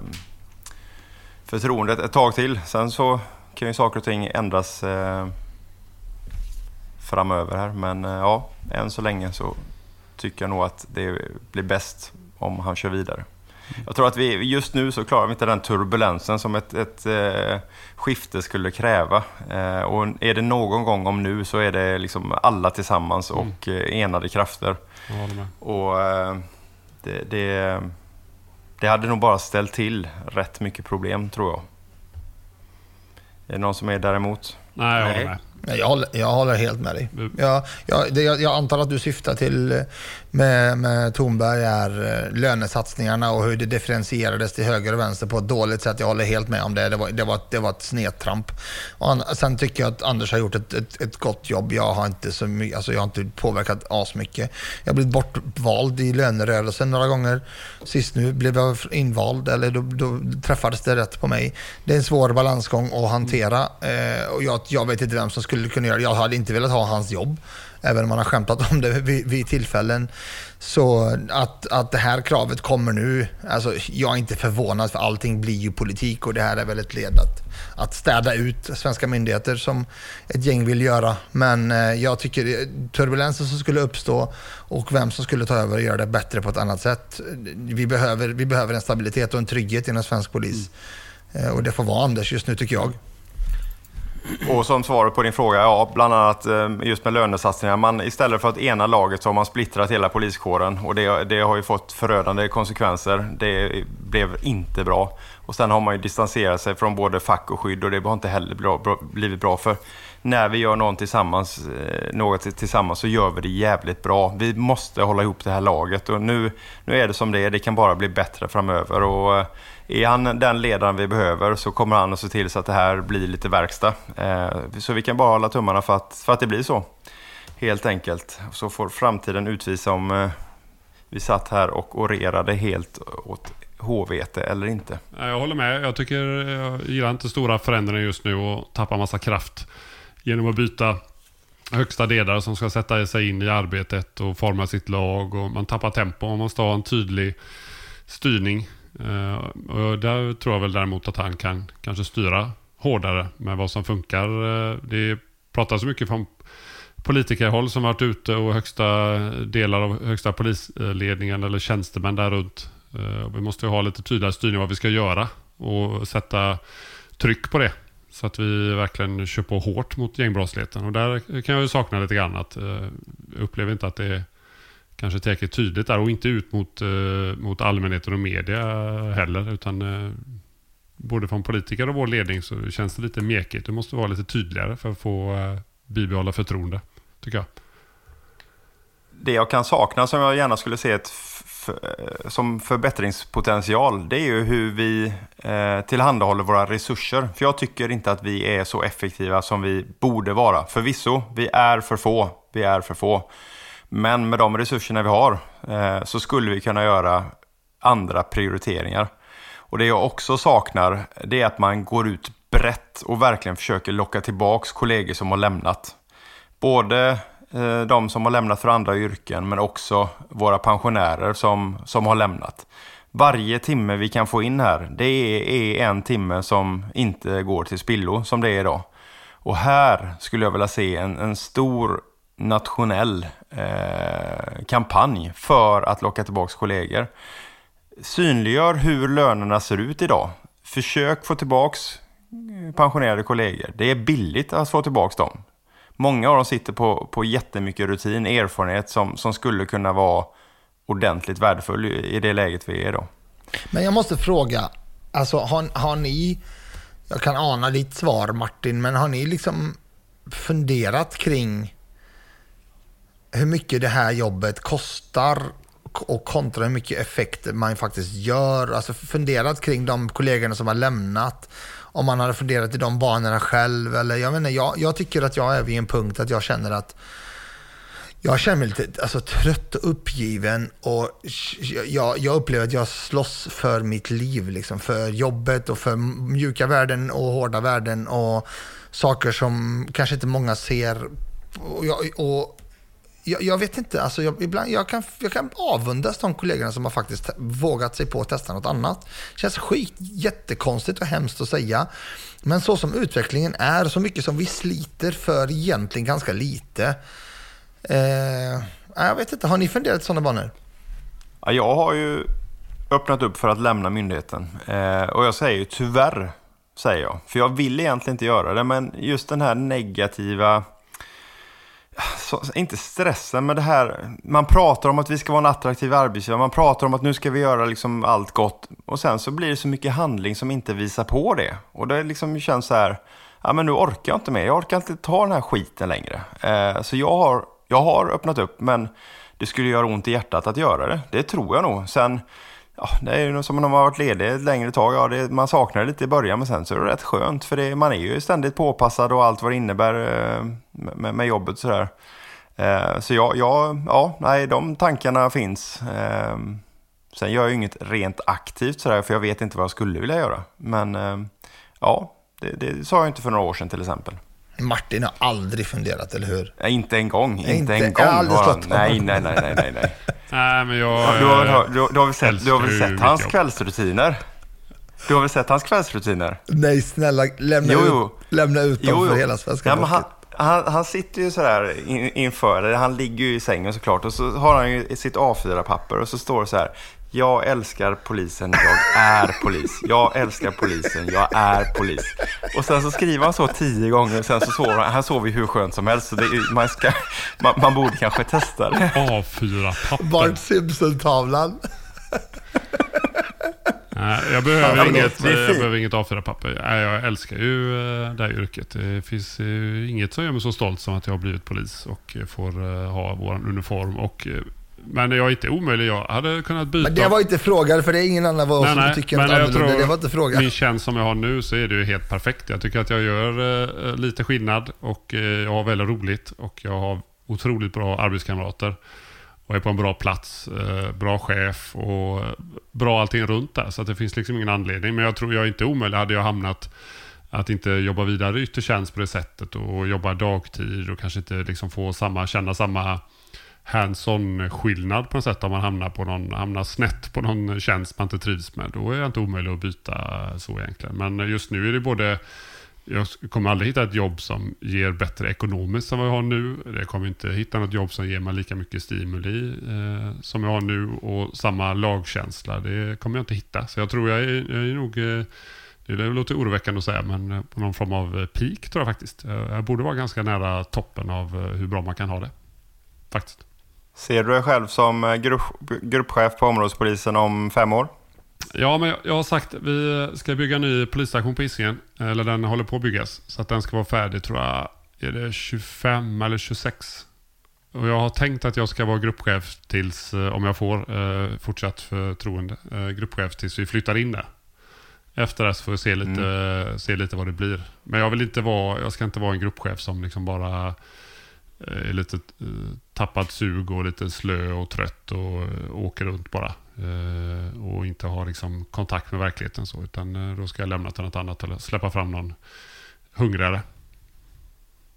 förtroendet ett tag till. Sen så kan ju saker och ting ändras eh, framöver här. Men eh, ja, än så länge så tycker jag nog att det blir bäst om han kör vidare. Jag tror att vi just nu så klarar vi inte den turbulensen som ett, ett eh, skifte skulle kräva. Eh, och är det någon gång om nu så är det liksom alla tillsammans mm. och mm. enade krafter. Och eh, det, det, det hade nog bara ställt till rätt mycket problem tror jag. Är det någon som är däremot? Nej, jag håller med. Jag håller, jag håller helt med dig. Mm. Jag, jag, jag, jag, antar att du syftar till med, med Thornberg är eh, lönesatsningarna och hur det differentierades till höger och vänster på ett dåligt sätt. Jag håller helt med om det. Det var, det var, det var ett snedtramp. Och sen tycker jag att Anders har gjort ett, ett, ett gott jobb. Jag har inte, så mycket, alltså jag har inte påverkat asmycket. Jag har blivit bortvald i lönerörelsen några gånger. Sist nu blev jag invald, eller då, då träffades det rätt på mig. Det är en svår balansgång att hantera eh, och jag, jag vet inte vem som skulle kunna göra det. Jag hade inte velat ha hans jobb även om man har skämtat om det vid, vid tillfällen. Så att, att det här kravet kommer nu, alltså jag är inte förvånad för allting blir ju politik och det här är väl ett led att, att städa ut svenska myndigheter som ett gäng vill göra. Men eh, jag tycker turbulensen som skulle uppstå och vem som skulle ta över och göra det bättre på ett annat sätt. Vi behöver, vi behöver en stabilitet och en trygghet inom svensk polis. Mm. Och det får vara Anders just nu tycker jag. Och som svar på din fråga, ja, bland annat eh, just med lönesatsningar. Man, istället för att ena laget så har man splittrat hela poliskåren och det, det har ju fått förödande konsekvenser. Det blev inte bra. Och sen har man ju distanserat sig från både fack och skydd och det har inte heller bra, bra, blivit bra. För när vi gör något tillsammans, eh, något tillsammans så gör vi det jävligt bra. Vi måste hålla ihop det här laget och nu, nu är det som det är. Det kan bara bli bättre framöver. Och, eh, är han den ledaren vi behöver så kommer han att se till så att det här blir lite verkstad. Eh, så vi kan bara hålla tummarna för att, för att det blir så. Helt enkelt. Så får framtiden utvisa om eh, vi satt här och orerade helt åt HVT eller inte. Jag håller med. Jag tycker jag gillar inte stora förändringar just nu och tappar massa kraft genom att byta högsta ledare som ska sätta sig in i arbetet och forma sitt lag. och Man tappar tempo. Man måste ha en tydlig styrning Eh, och där tror jag väl däremot att han kan kanske styra hårdare med vad som funkar. Eh, det pratas mycket från politikerhåll som varit ute och högsta delar av högsta polisledningen eller tjänstemän där runt. Eh, vi måste ha lite tydligare styrning vad vi ska göra och sätta tryck på det. Så att vi verkligen kör på hårt mot gängbrottsligheten. Och där kan jag ju sakna lite grann att jag upplever inte att det är kanske tillräckligt tydligt där och inte ut mot, eh, mot allmänheten och media heller. Utan eh, både från politiker och vår ledning så känns det lite mekigt. Det måste vara lite tydligare för att få eh, bibehålla förtroende, tycker jag. Det jag kan sakna som jag gärna skulle se ett som förbättringspotential, det är ju hur vi eh, tillhandahåller våra resurser. För jag tycker inte att vi är så effektiva som vi borde vara. Förvisso, vi är för få. Vi är för få. Men med de resurserna vi har eh, så skulle vi kunna göra andra prioriteringar. Och det jag också saknar, det är att man går ut brett och verkligen försöker locka tillbaks kollegor som har lämnat. Både eh, de som har lämnat för andra yrken, men också våra pensionärer som, som har lämnat. Varje timme vi kan få in här, det är, är en timme som inte går till spillo som det är idag. Och här skulle jag vilja se en, en stor nationell eh, kampanj för att locka tillbaka kollegor. Synliggör hur lönerna ser ut idag. Försök få tillbaka eh, pensionerade kollegor. Det är billigt att få tillbaka dem. Många av dem sitter på, på jättemycket rutin, erfarenhet som, som skulle kunna vara ordentligt värdefull i det läget vi är då. Men jag måste fråga, alltså har, har ni, jag kan ana ditt svar Martin, men har ni liksom funderat kring hur mycket det här jobbet kostar och kontra hur mycket effekt man faktiskt gör. Alltså funderat kring de kollegorna som har lämnat. Om man hade funderat i de banorna själv. Eller jag, menar, jag, jag tycker att jag är vid en punkt att jag känner att jag känner mig lite alltså, trött och uppgiven och jag, jag upplever att jag slåss för mitt liv, liksom, för jobbet och för mjuka värden och hårda värden och saker som kanske inte många ser. Och, jag, och jag, jag, vet inte, alltså jag, ibland, jag, kan, jag kan avundas de kollegorna som har faktiskt vågat sig på att testa något annat. Det känns skit, jättekonstigt och hemskt att säga. Men så som utvecklingen är, så mycket som vi sliter för egentligen ganska lite. Eh, jag vet inte, har ni funderat i sådana banor? Ja, jag har ju öppnat upp för att lämna myndigheten. Eh, och jag säger ju tyvärr, säger jag. För jag vill egentligen inte göra det, men just den här negativa så, inte stressen, men det här, man pratar om att vi ska vara en attraktiv arbetsgivare, man pratar om att nu ska vi göra liksom allt gott och sen så blir det så mycket handling som inte visar på det. Och det liksom känns så här, ja men nu orkar jag inte mer, jag orkar inte ta den här skiten längre. Eh, så jag har, jag har öppnat upp, men det skulle göra ont i hjärtat att göra det, det tror jag nog. Sen Ja, det är ju som när man har varit ledig ett längre tag. Ja, det, man saknar det lite i början, men sen så är det rätt skönt. För det, man är ju ständigt påpassad och allt vad det innebär eh, med, med jobbet sådär. Eh, så ja, ja, ja, nej, de tankarna finns. Eh, sen gör jag ju inget rent aktivt sådär, för jag vet inte vad jag skulle vilja göra. Men ja, det, det sa jag inte för några år sedan till exempel. Martin har aldrig funderat, eller hur? Nej, inte en gång. Inte, inte en gång. Jag har aldrig slått nej, nej, nej, nej, nej, nej. nej, men jag... Du har väl, du, du har väl sett, du har väl sett hans jobb. kvällsrutiner? Du har väl sett hans kvällsrutiner? Nej, snälla, lämna jo, jo. ut, lämna ut dem jo, jo. för hela svenska ja, han, han, han, sitter ju sådär in, inför, han ligger ju i sängen såklart, och så har han ju sitt A4-papper och så står det så här jag älskar polisen, jag är polis. Jag älskar polisen, jag är polis. Och sen så skriver han så tio gånger, sen så sover han. Han sover hur skönt som helst. Så det, man, ska, man, man borde kanske testa det. A4-papper. Bart Simpson-tavlan. Nej, jag behöver, ja, inget, jag behöver inget A4-papper. Jag älskar ju eh, det här yrket. Det finns inget som gör mig så stolt som att jag har blivit polis och får eh, ha vår uniform och eh, men jag är inte omöjlig. Jag hade kunnat byta. Men det var inte frågan, för det är ingen annan vad som tycker något annorlunda. Det var inte frågan. Min tjänst som jag har nu så är det ju helt perfekt. Jag tycker att jag gör eh, lite skillnad och eh, jag har väldigt roligt och jag har otroligt bra arbetskamrater. Och är på en bra plats, eh, bra chef och bra allting runt där. Så att det finns liksom ingen anledning. Men jag tror jag är inte omöjlig. Hade jag hamnat att inte jobba vidare i yttre tjänst på det sättet och jobba dagtid och kanske inte liksom få samma, känna samma hands-on skillnad på något sätt om man hamnar, på någon, hamnar snett på någon tjänst man inte trivs med. Då är det inte omöjligt att byta så egentligen. Men just nu är det både jag kommer aldrig hitta ett jobb som ger bättre ekonomiskt än vad jag har nu. Jag kommer inte hitta något jobb som ger mig lika mycket stimuli eh, som jag har nu och samma lagkänsla. Det kommer jag inte hitta. Så jag tror jag är, jag är nog, eh, det låter oroväckande att säga, men eh, på någon form av eh, peak tror jag faktiskt. Jag borde vara ganska nära toppen av eh, hur bra man kan ha det. Faktiskt. Ser du dig själv som eh, grupp, gruppchef på områdespolisen om fem år? Ja, men jag har sagt vi ska bygga en ny polisstation på Hisingen. Eller den håller på att byggas. Så att den ska vara färdig tror jag, är det 25 eller 26? Och jag har tänkt att jag ska vara gruppchef tills, eh, om jag får eh, fortsatt förtroende, eh, gruppchef tills vi flyttar in där. Efter det så får vi se lite, mm. se lite vad det blir. Men jag vill inte vara, jag ska inte vara en gruppchef som liksom bara är lite eh, tappat sug och lite slö och trött och eh, åker runt bara. Eh, och inte har liksom kontakt med verkligheten så. Utan då ska jag lämna till något annat eller släppa fram någon hungrigare.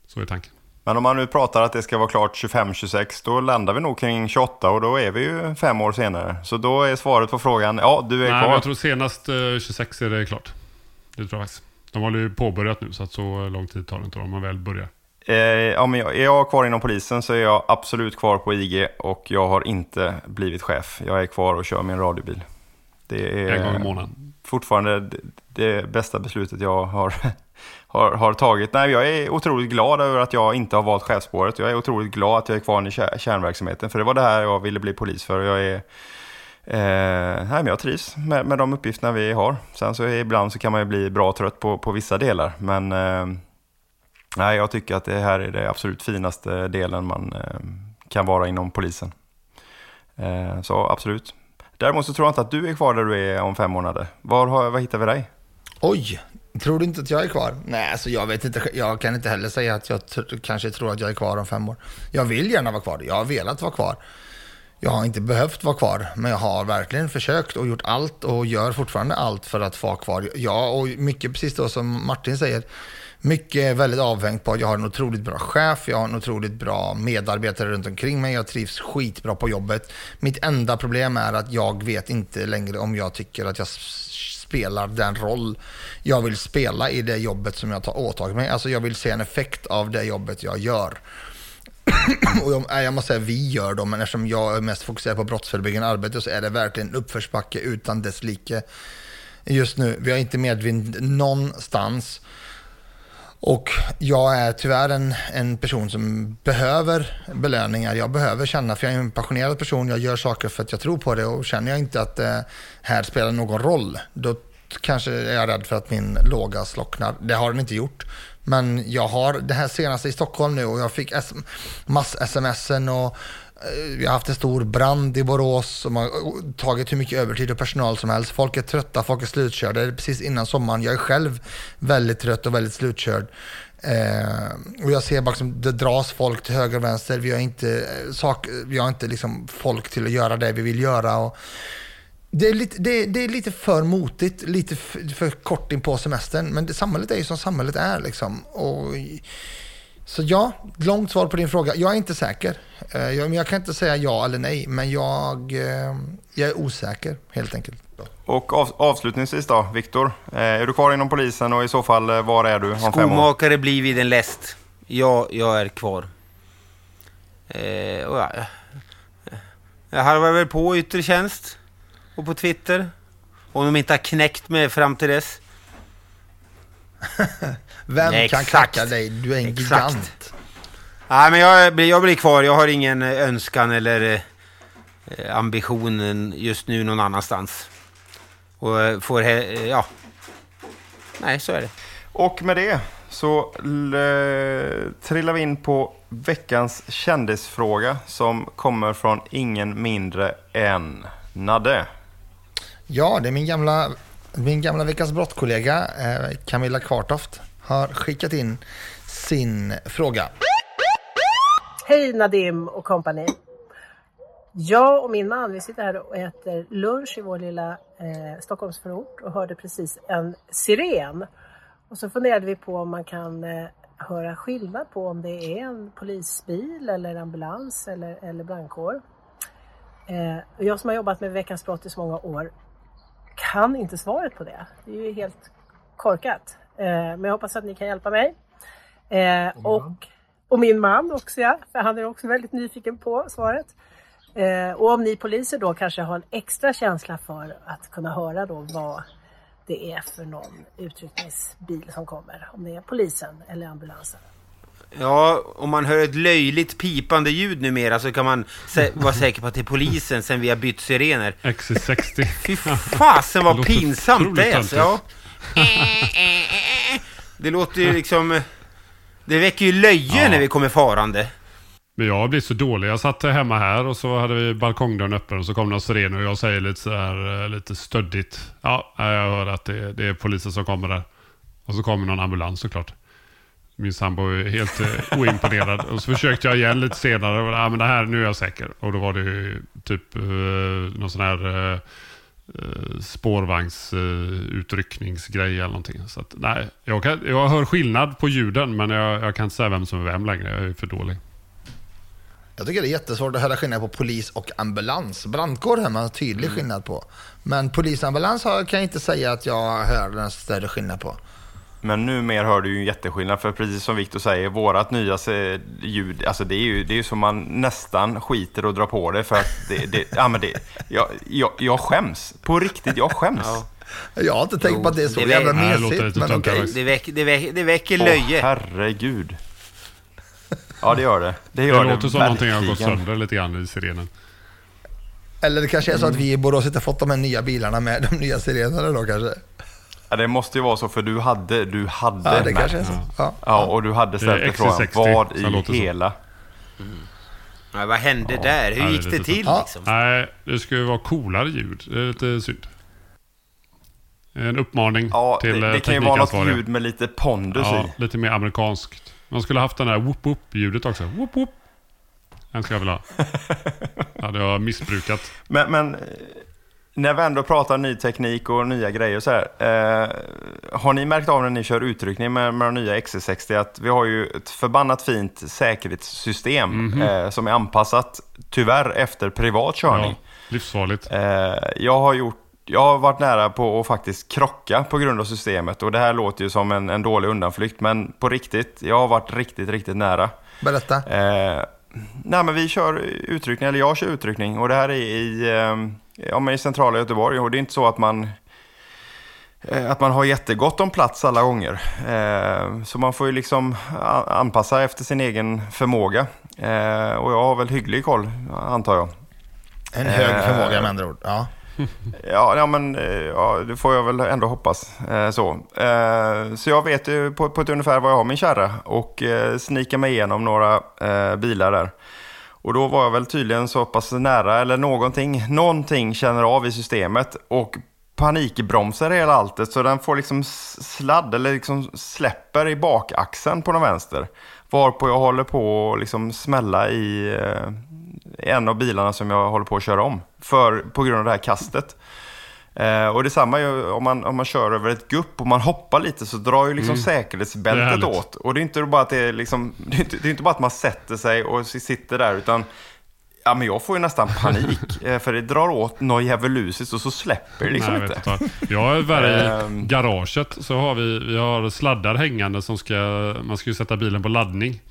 Så är tanken. Men om man nu pratar att det ska vara klart 25-26, då landar vi nog kring 28 och då är vi ju fem år senare. Så då är svaret på frågan, ja du är Nej, kvar. jag tror senast 26 är det klart. Det tror jag faktiskt. De har ju påbörjat nu så att så lång tid tar det inte om man väl börjar. Eh, men jag, är jag kvar inom polisen så är jag absolut kvar på IG och jag har inte blivit chef. Jag är kvar och kör min radiobil. Det är En gång i månaden. fortfarande det, det bästa beslutet jag har, har, har tagit. Nej, jag är otroligt glad över att jag inte har valt chefsspåret. Jag är otroligt glad att jag är kvar i kär, kärnverksamheten. För det var det här jag ville bli polis för. Jag är... Eh, nej, men jag trivs med, med de uppgifterna vi har. Sen så ibland så kan man ju bli bra trött på, på vissa delar. Men eh, nej, jag tycker att det här är det absolut finaste delen man eh, kan vara inom polisen. Eh, så absolut. Däremot så tror jag inte att du är kvar där du är om fem månader. Var, har- var hittar vi dig? Oj, tror du inte att jag är kvar? Nej, alltså jag vet inte. Jag kan inte heller säga att jag kanske tror att jag är kvar om fem år. Jag vill gärna vara kvar. Jag har velat vara kvar. Jag har inte behövt vara kvar, men jag har verkligen försökt och gjort allt och gör fortfarande allt för att vara kvar. Ja, och mycket precis då som Martin säger. Mycket är väldigt avhängt på att jag har en otroligt bra chef, jag har en otroligt bra medarbetare runt omkring mig, jag trivs skitbra på jobbet. Mitt enda problem är att jag vet inte längre om jag tycker att jag spelar den roll jag vill spela i det jobbet som jag tar åtagit mig. Alltså jag vill se en effekt av det jobbet jag gör. Och jag, jag måste säga vi gör då, men eftersom jag är mest fokuserad på brottsförebyggande arbete så är det verkligen uppförsbacke utan dess like just nu. Vi har inte medvind någonstans. Och jag är tyvärr en, en person som behöver belöningar. Jag behöver känna, för jag är en passionerad person, jag gör saker för att jag tror på det och känner jag inte att det här spelar någon roll, då kanske är jag rädd för att min låga slocknar. Det har den inte gjort. Men jag har det här senaste i Stockholm nu och jag fick mass-smsen och Eh, vi har haft en stor brand i Borås som har tagit hur mycket övertid och personal som helst. Folk är trötta, folk är slutkörda. Det är precis innan sommaren. Jag är själv väldigt trött och väldigt slutkörd. Eh, och jag ser bara liksom, det dras folk till höger och vänster. Vi har inte, eh, sak, vi har inte liksom folk till att göra det vi vill göra. Och det, är lite, det, det är lite för motigt, lite för, för kort in på semestern. Men det, samhället är ju som samhället är. Liksom. Och, så ja, långt svar på din fråga. Jag är inte säker. Eh, jag, men jag kan inte säga ja eller nej, men jag, eh, jag är osäker helt enkelt. Och av, avslutningsvis då, Viktor. Eh, är du kvar inom polisen och i så fall, var är du om fem år? Skomakare blir vid en läst. Ja, jag är kvar. Eh, och ja, jag harvar väl på yttre tjänst och på Twitter. Om de inte har knäckt mig fram till dess. Vem Nej, kan exakt. knacka dig? Du är en Exakt. gigant. Nej, men jag, blir- jag blir kvar. Jag har ingen eh, önskan eller eh, ambitionen just nu någon annanstans. Och eh, får... he- eh, Ja. Nej, så är det. Och med det så l- trillar vi in på veckans kändisfråga som kommer från ingen mindre än Nadde. Ja, det är min gamla, min gamla Veckans brott-kollega eh, Camilla Kvartoft har skickat in sin fråga. Hej Nadim och kompani. Jag och min man vi sitter här och äter lunch i vår lilla eh, Stockholmsförort och hörde precis en siren. Och så funderade vi på om man kan eh, höra skillnad på om det är en polisbil eller ambulans eller, eller brandkår. Eh, jag som har jobbat med Veckans brott i så många år kan inte svaret på det. Det är ju helt korkat. Eh, men jag hoppas att ni kan hjälpa mig. Eh, och, och min man också ja, för han är också väldigt nyfiken på svaret. Eh, och om ni poliser då kanske har en extra känsla för att kunna höra då vad det är för någon utryckningsbil som kommer. Om det är polisen eller ambulansen. Ja, om man hör ett löjligt pipande ljud numera så kan man sä- vara säker på att det är polisen sen vi har bytt sirener. XC60. Fy fasen vad låter pinsamt det är. alltså. Ja. Det låter ju liksom... Det väcker ju löje Ja. när vi kommer farande. Men jag har blivit så dålig. Jag satt hemma här och så hade vi balkongdörren öppen och så kom det en siren och jag säger lite så här, eh, lite stöddigt. Ja, jag hör att det, det är polisen som kommer där. Och så kommer någon ambulans såklart. Min sambo är helt eh, oimponerad. Och så försökte jag igen lite senare. Och, ah, men det här, nu är jag säker. Och då var det ju typ eh, någon sån här eh, eh, spårvagnsutryckningsgrej eller någonting. Så att, nej, jag, kan, jag hör skillnad på ljuden men jag, jag kan inte säga vem som är vem längre. Jag är för dålig. Jag tycker det är jättesvårt att höra skillnad på polis och ambulans. Brandkår hör man tydlig skillnad på. Men polisambulans kan jag inte säga att jag hör en större skillnad på. Men numera hör du ju en jätteskillnad. För precis som Viktor säger, vårat nya ljud, alltså det är ju det är som man nästan skiter och drar på det. För att det, det, ja, men det, jag, jag, jag skäms. På riktigt, jag skäms. Jag har inte tänkt på att det är så det jävla mesigt. Men okej. faktiskt. Det väcker, det väcker, det väcker Åh, löje. herregud. Ja, det gör det. Det gör det, låter som någonting har gått sönder lite grann i sirenen. Eller det kanske är så att vi i Borås inte fått de här nya bilarna med de nya sirenerna då kanske. Ja, det måste ju vara så, för du hade, du hade Ja, det kanske är så. Ja. Ja, och du hade Det ställt dig frågan, XC60 vad i hela... Ja, vad hände där? Hur Ja, gick det det till Ja. liksom? Nej, det ju vara coolare ljud. Det är lite synd. En uppmaning Ja, till det, eh, det kan ju vara något ljud med lite pondus Ja, i. lite mer amerikanskt. Man skulle haft den där whoop whoop ljudet också. Whoop whoop. Den ska jag vilja ha. hade jag missbrukat. Men, men eh, när vi ändå pratar ny teknik och nya grejer och så här. Eh, har ni märkt av när ni kör utryckning med, med de nya XC60 att vi har ju ett förbannat fint säkerhetssystem Mhm. eh, som är anpassat tyvärr efter privat körning. Ja, livsfarligt. Eh, jag har gjort jag har varit nära på att faktiskt krocka på grund av systemet och det här låter ju som en, en dålig undanflykt men på riktigt, jag har varit riktigt, riktigt nära. Berätta. Eh, nej men vi kör utryckning, eller jag kör utryckning och det här är i, eh, ja, men i centrala Göteborg och det är inte så att man eh, att man har jättegott om plats alla gånger. Eh, så man får ju liksom anpassa efter sin egen förmåga. Eh, och jag har väl hygglig koll, antar jag. En hög förmåga med andra ord. Ja. Ja, ja men ja, det får jag väl ändå hoppas. Eh, så. Eh, så jag vet ju på, på ett ungefär var jag har min kärra och eh, snikar mig igenom några eh, bilar där. Och då var jag väl tydligen så pass nära, eller någonting, någonting känner av i systemet och panikbromsar hela alltet så den får liksom sladd eller liksom släpper i bakaxeln på den vänster. Varpå jag håller på att liksom smälla i eh, en av bilarna som jag håller på att köra om. För, på grund av det här kastet. Eh, och detsamma ju om man, om man kör över ett gupp och man hoppar lite så drar ju liksom Mm. Säkerhetsbältet åt. Och det är inte bara att det är liksom, det är inte, det är inte bara att man sätter sig och sitter där utan Ja men jag får ju nästan panik. eh, för det drar åt något djävulusiskt och så släpper det liksom Nej, jag inte. vet inte. Jag är värre i Ehm. garaget. Så har vi, vi har sladdar hängande som ska... Man ska ju sätta bilen på laddning.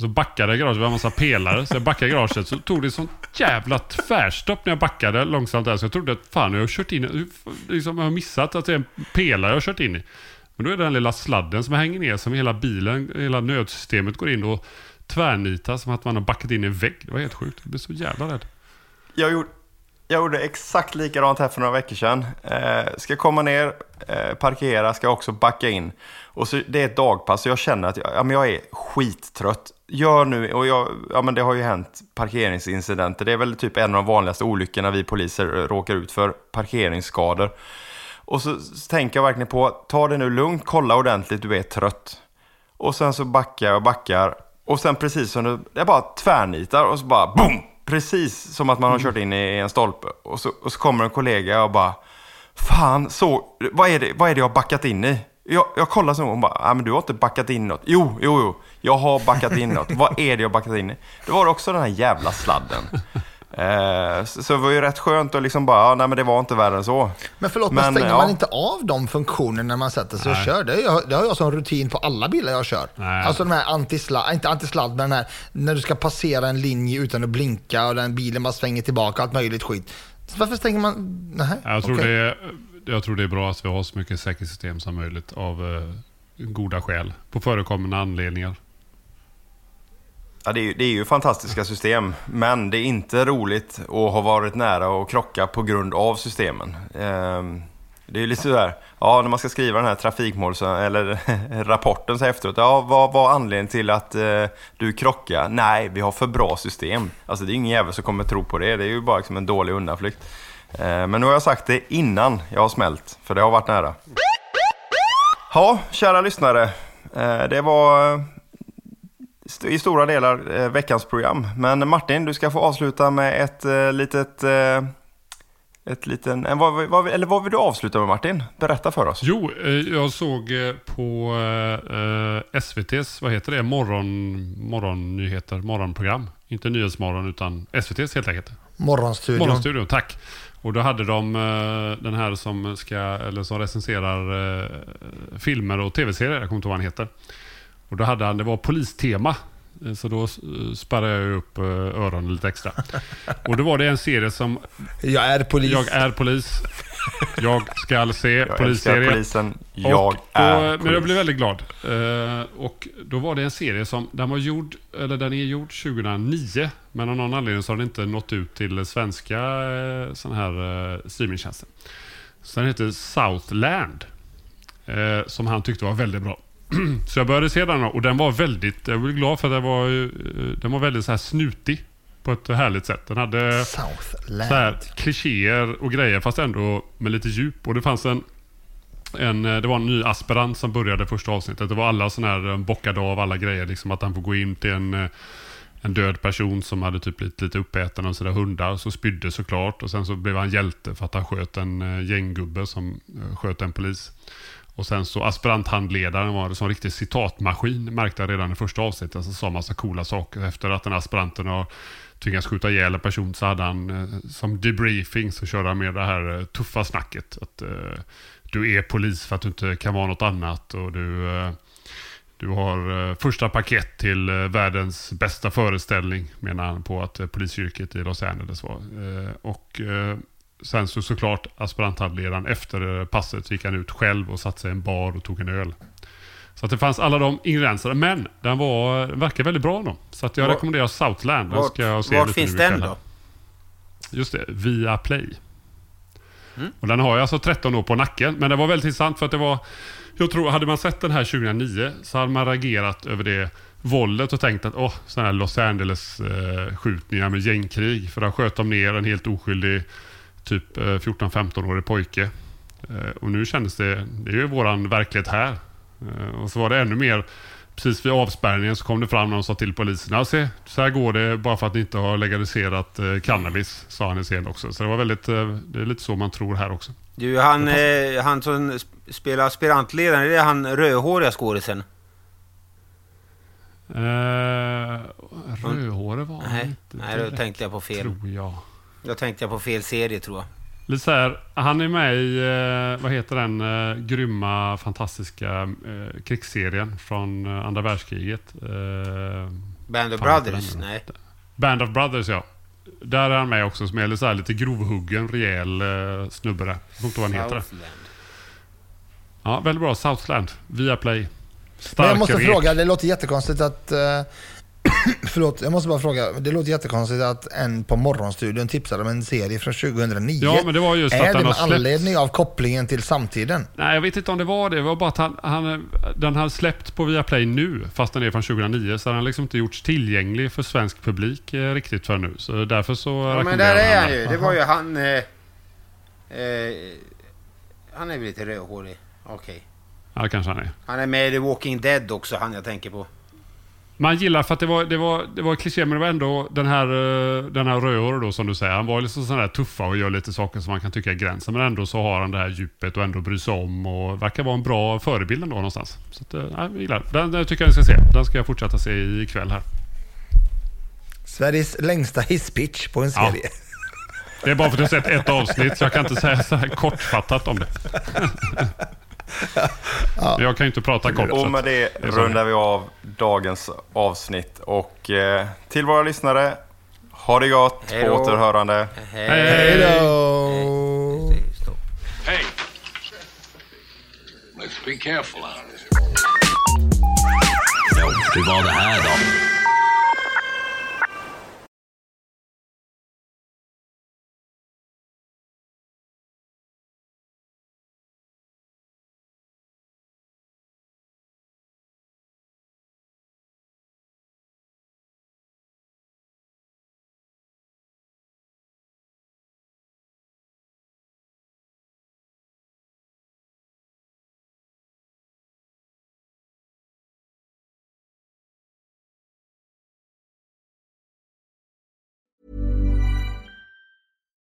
Så backade jag garaget, vi var en massa pelare. Så jag backade garaget. Så tog det sånt jävla tvärstopp när jag backade långsamt där. Så jag trodde att fan, jag har kört in... Liksom, jag har missat att det är en pelare jag har kört in i. Men då är det den lilla sladden som hänger ner som hela bilen, hela nödsystemet går in och tvärnitar som att man har backat in i en vägg. Det var helt sjukt. Jag blev så jävla rädd. Jag gjorde, jag gjorde exakt likadant här för några veckor sedan. Eh, ska komma ner, eh, parkera, ska också backa in. Och så, det är ett dagpass så jag känner att jag, ja, men jag är skittrött. Gör nu, och jag, ja, men det har ju hänt parkeringsincidenter. Det är väl typ en av de vanligaste olyckorna vi poliser råkar ut för. Parkeringsskador. Och så, tänker jag verkligen på, ta det nu lugnt, kolla ordentligt, du är trött. Och sen så backar jag och backar. Och sen precis som det, jag bara tvärnitar och så bara boom! Precis som att man har kört in i en stolpe. Och så, och så kommer en kollega och bara Fan, så, vad är det, vad är det jag har backat in i? Jag, jag kollar så hon bara, nej men du har inte backat in något. Jo, jo, jo, jag har backat in något. vad är det jag backat in i? Det var också den här jävla sladden. Eh, så, så det var ju rätt skönt att liksom bara, ja, nej men det var inte värre än så. Men förlåt, men, stänger ja. man inte av de funktionerna när man sätter sig och Nej. kör? Det, är jag, det har jag som rutin på alla bilar jag kör. Nej. Alltså de här antisladd, inte antisladd, men den här när du ska passera en linje utan att blinka och den bilen bara svänger tillbaka och allt möjligt skit. Så varför stänger man? Nej, Jag tror, okej. det är, jag tror det är bra att vi har så mycket säkerhetssystem som möjligt av eh, goda skäl. På förekommande anledningar. Ja, det, är, ju- det är ju fantastiska system, men det är inte roligt att ha varit nära att krocka på grund av systemen. Eh, det är ju lite sådär, ja när man ska skriva den här trafikmåls eller rapporten så efteråt, ja vad var anledningen till att eh, du krockade? Nej, vi har för bra system. Alltså det är ingen jävel som kommer tro på det, det är ju bara liksom en dålig undanflykt. Eh, men nu har jag sagt det innan jag har smält, för det har varit nära. Ja, kära lyssnare. Eh, det var eh, i stora delar veckans program. Men Martin, du ska få avsluta med ett litet... Ett liten, vad, vad, eller vad vill du avsluta med Martin? Berätta för oss. Jo, jag såg på SVTs, vad heter det, morgon, morgonnyheter, morgonprogram. Inte Nyhetsmorgon utan SVTs helt enkelt. Morgonstudion. Morgonstudion, tack. Och då hade de eh, den här som, ska, eller som recenserar eh, filmer och tv-serier, jag kommer inte ihåg vad han heter. Och då hade han, det var polistema. Eh, Så då sparrade jag upp öronen lite extra. Och då var det en serie som... Jag är polis. Jag är polis. Jag ska se Jag polisserie. polisen. Jag Och är då, Men jag polis. blev väldigt glad. Eh, och då var det en serie som, den var gjord, eller den är gjord 2009. Men av någon anledning så har den inte nått ut till svenska eh, sån här eh, streamingtjänster. Så den heter Southland. Som han tyckte var väldigt bra. så jag började se den och den var väldigt, jag blev glad för att den var, den var väldigt så här snutig. På ett härligt sätt. Den hade Southland. så här, klichéer och grejer fast ändå med lite djup. Och det fanns en, en, eh, det var en ny aspirant som började första avsnittet. Det var alla sådana här eh, bockade av alla grejer. Liksom att han får gå in till en, eh, en död person som hade typ blivit lite uppäten av sina hundar. Så spydde såklart. Och sen så blev han hjälte för att han sköt en gänggubbe som sköt en polis. Och sen så aspiranthandledaren var en sån riktig citatmaskin märkte jag redan i första avsnittet. Så sa massa coola saker. Efter att den aspiranten har tvingats skjuta ihjäl en person så hade han eh, som debriefing så körde han med det här eh, tuffa snacket. Att uh, du är polis för att du inte kan vara något annat och du, uh, du har första paket till världens bästa föreställning menar han på att polisyrket i Los Angeles var. Och sen så såklart aspiranthandledaren efter eh, passet gick han ut själv och satte sig i en bar och tog en öl. Så att det fanns alla de ingredienserna. Men den var, den verkar väldigt bra då. Så att jag Var- rekommenderar Southland. Den ska jag se lite finns den då? Just det, via Play. Mm. Och den har jag alltså 13 år på nacken. Men det var väldigt intressant för att det var... Jag tror, hade man sett den här 2009 så hade man reagerat över det våldet och tänkt att åh, sådana här Los Angeles-skjutningar med gängkrig. För där sköt de ner en helt oskyldig typ eh, 14-15-årig pojke. Eh, Och nu kändes det, det är ju våran verklighet här. Eh, Och så var det ännu mer, precis vid avspärrningen så kom det fram någon och sa till polisen, ja se, så här går det bara för att ni inte har legaliserat eh, cannabis, sa han i scen också. Så det var väldigt, eh, det är lite så man tror här också. Du, han, eh, han som sp- spelar aspirantledaren, är det han rödhåriga skådisen? Eh, rödhårig var han inte nej då tänkte jag på fel. Tror jag. Då tänkte jag på fel serie tror jag. Lite så här, han är med i, eh, vad heter den, eh, grymma, fantastiska eh, krigsserien från andra världskriget. Eh, Band of Brothers? Nej. Band of Brothers ja. Där är han med också som är lite, så här, lite grovhuggen, rejäl eh, snubbe där. Jag kommer inte vad han heter. Southland. Ja, väldigt bra. Southland, via Play. Stark Men jag måste rek. fråga, det låter jättekonstigt att... förlåt, jag måste bara fråga. Det låter jättekonstigt att en på Morgonstudion tipsade om en serie från 2009. Ja, men det var just är att det med anledning av kopplingen till samtiden? Nej, jag vet inte om det var det. Det var bara att han, han, den har släppt på Viaplay nu, fast den är från 2009. Så den har liksom inte gjorts tillgänglig för svensk publik eh, riktigt för nu. Så därför så Ja, men där är han ju. Det var ju han... Eh, eh, han är väl lite rödhårig. Okej. Ja, det kanske han är. Han är med i The Walking Dead också, han jag tänker på. Man gillar för att det var, det var, det var kliché, men det var ändå den här, eh, den här rödhåriga då som du säger. Han var liksom sån där tuffa och gör lite saker som man kan tycka är gränsen. Men ändå så har han det här djupet och ändå bryr sig om och verkar vara en bra förebild ändå någonstans. Så att, eh, nej, jag gillar den. Den tycker jag ni ska se. Den ska jag fortsätta se ikväll här. Sveriges längsta hisspitch på en Ja. serie. Det är bara för att jag har sett ett avsnitt så jag kan inte säga så här kortfattat om det. Men Jag kan ju inte prata kort. Och med det rundar vi av dagens avsnitt. Och eh, till våra lyssnare, ha det gott, Hej på återhörande. Hej då! Hey, let's be careful out here. Ja, hur var det här då?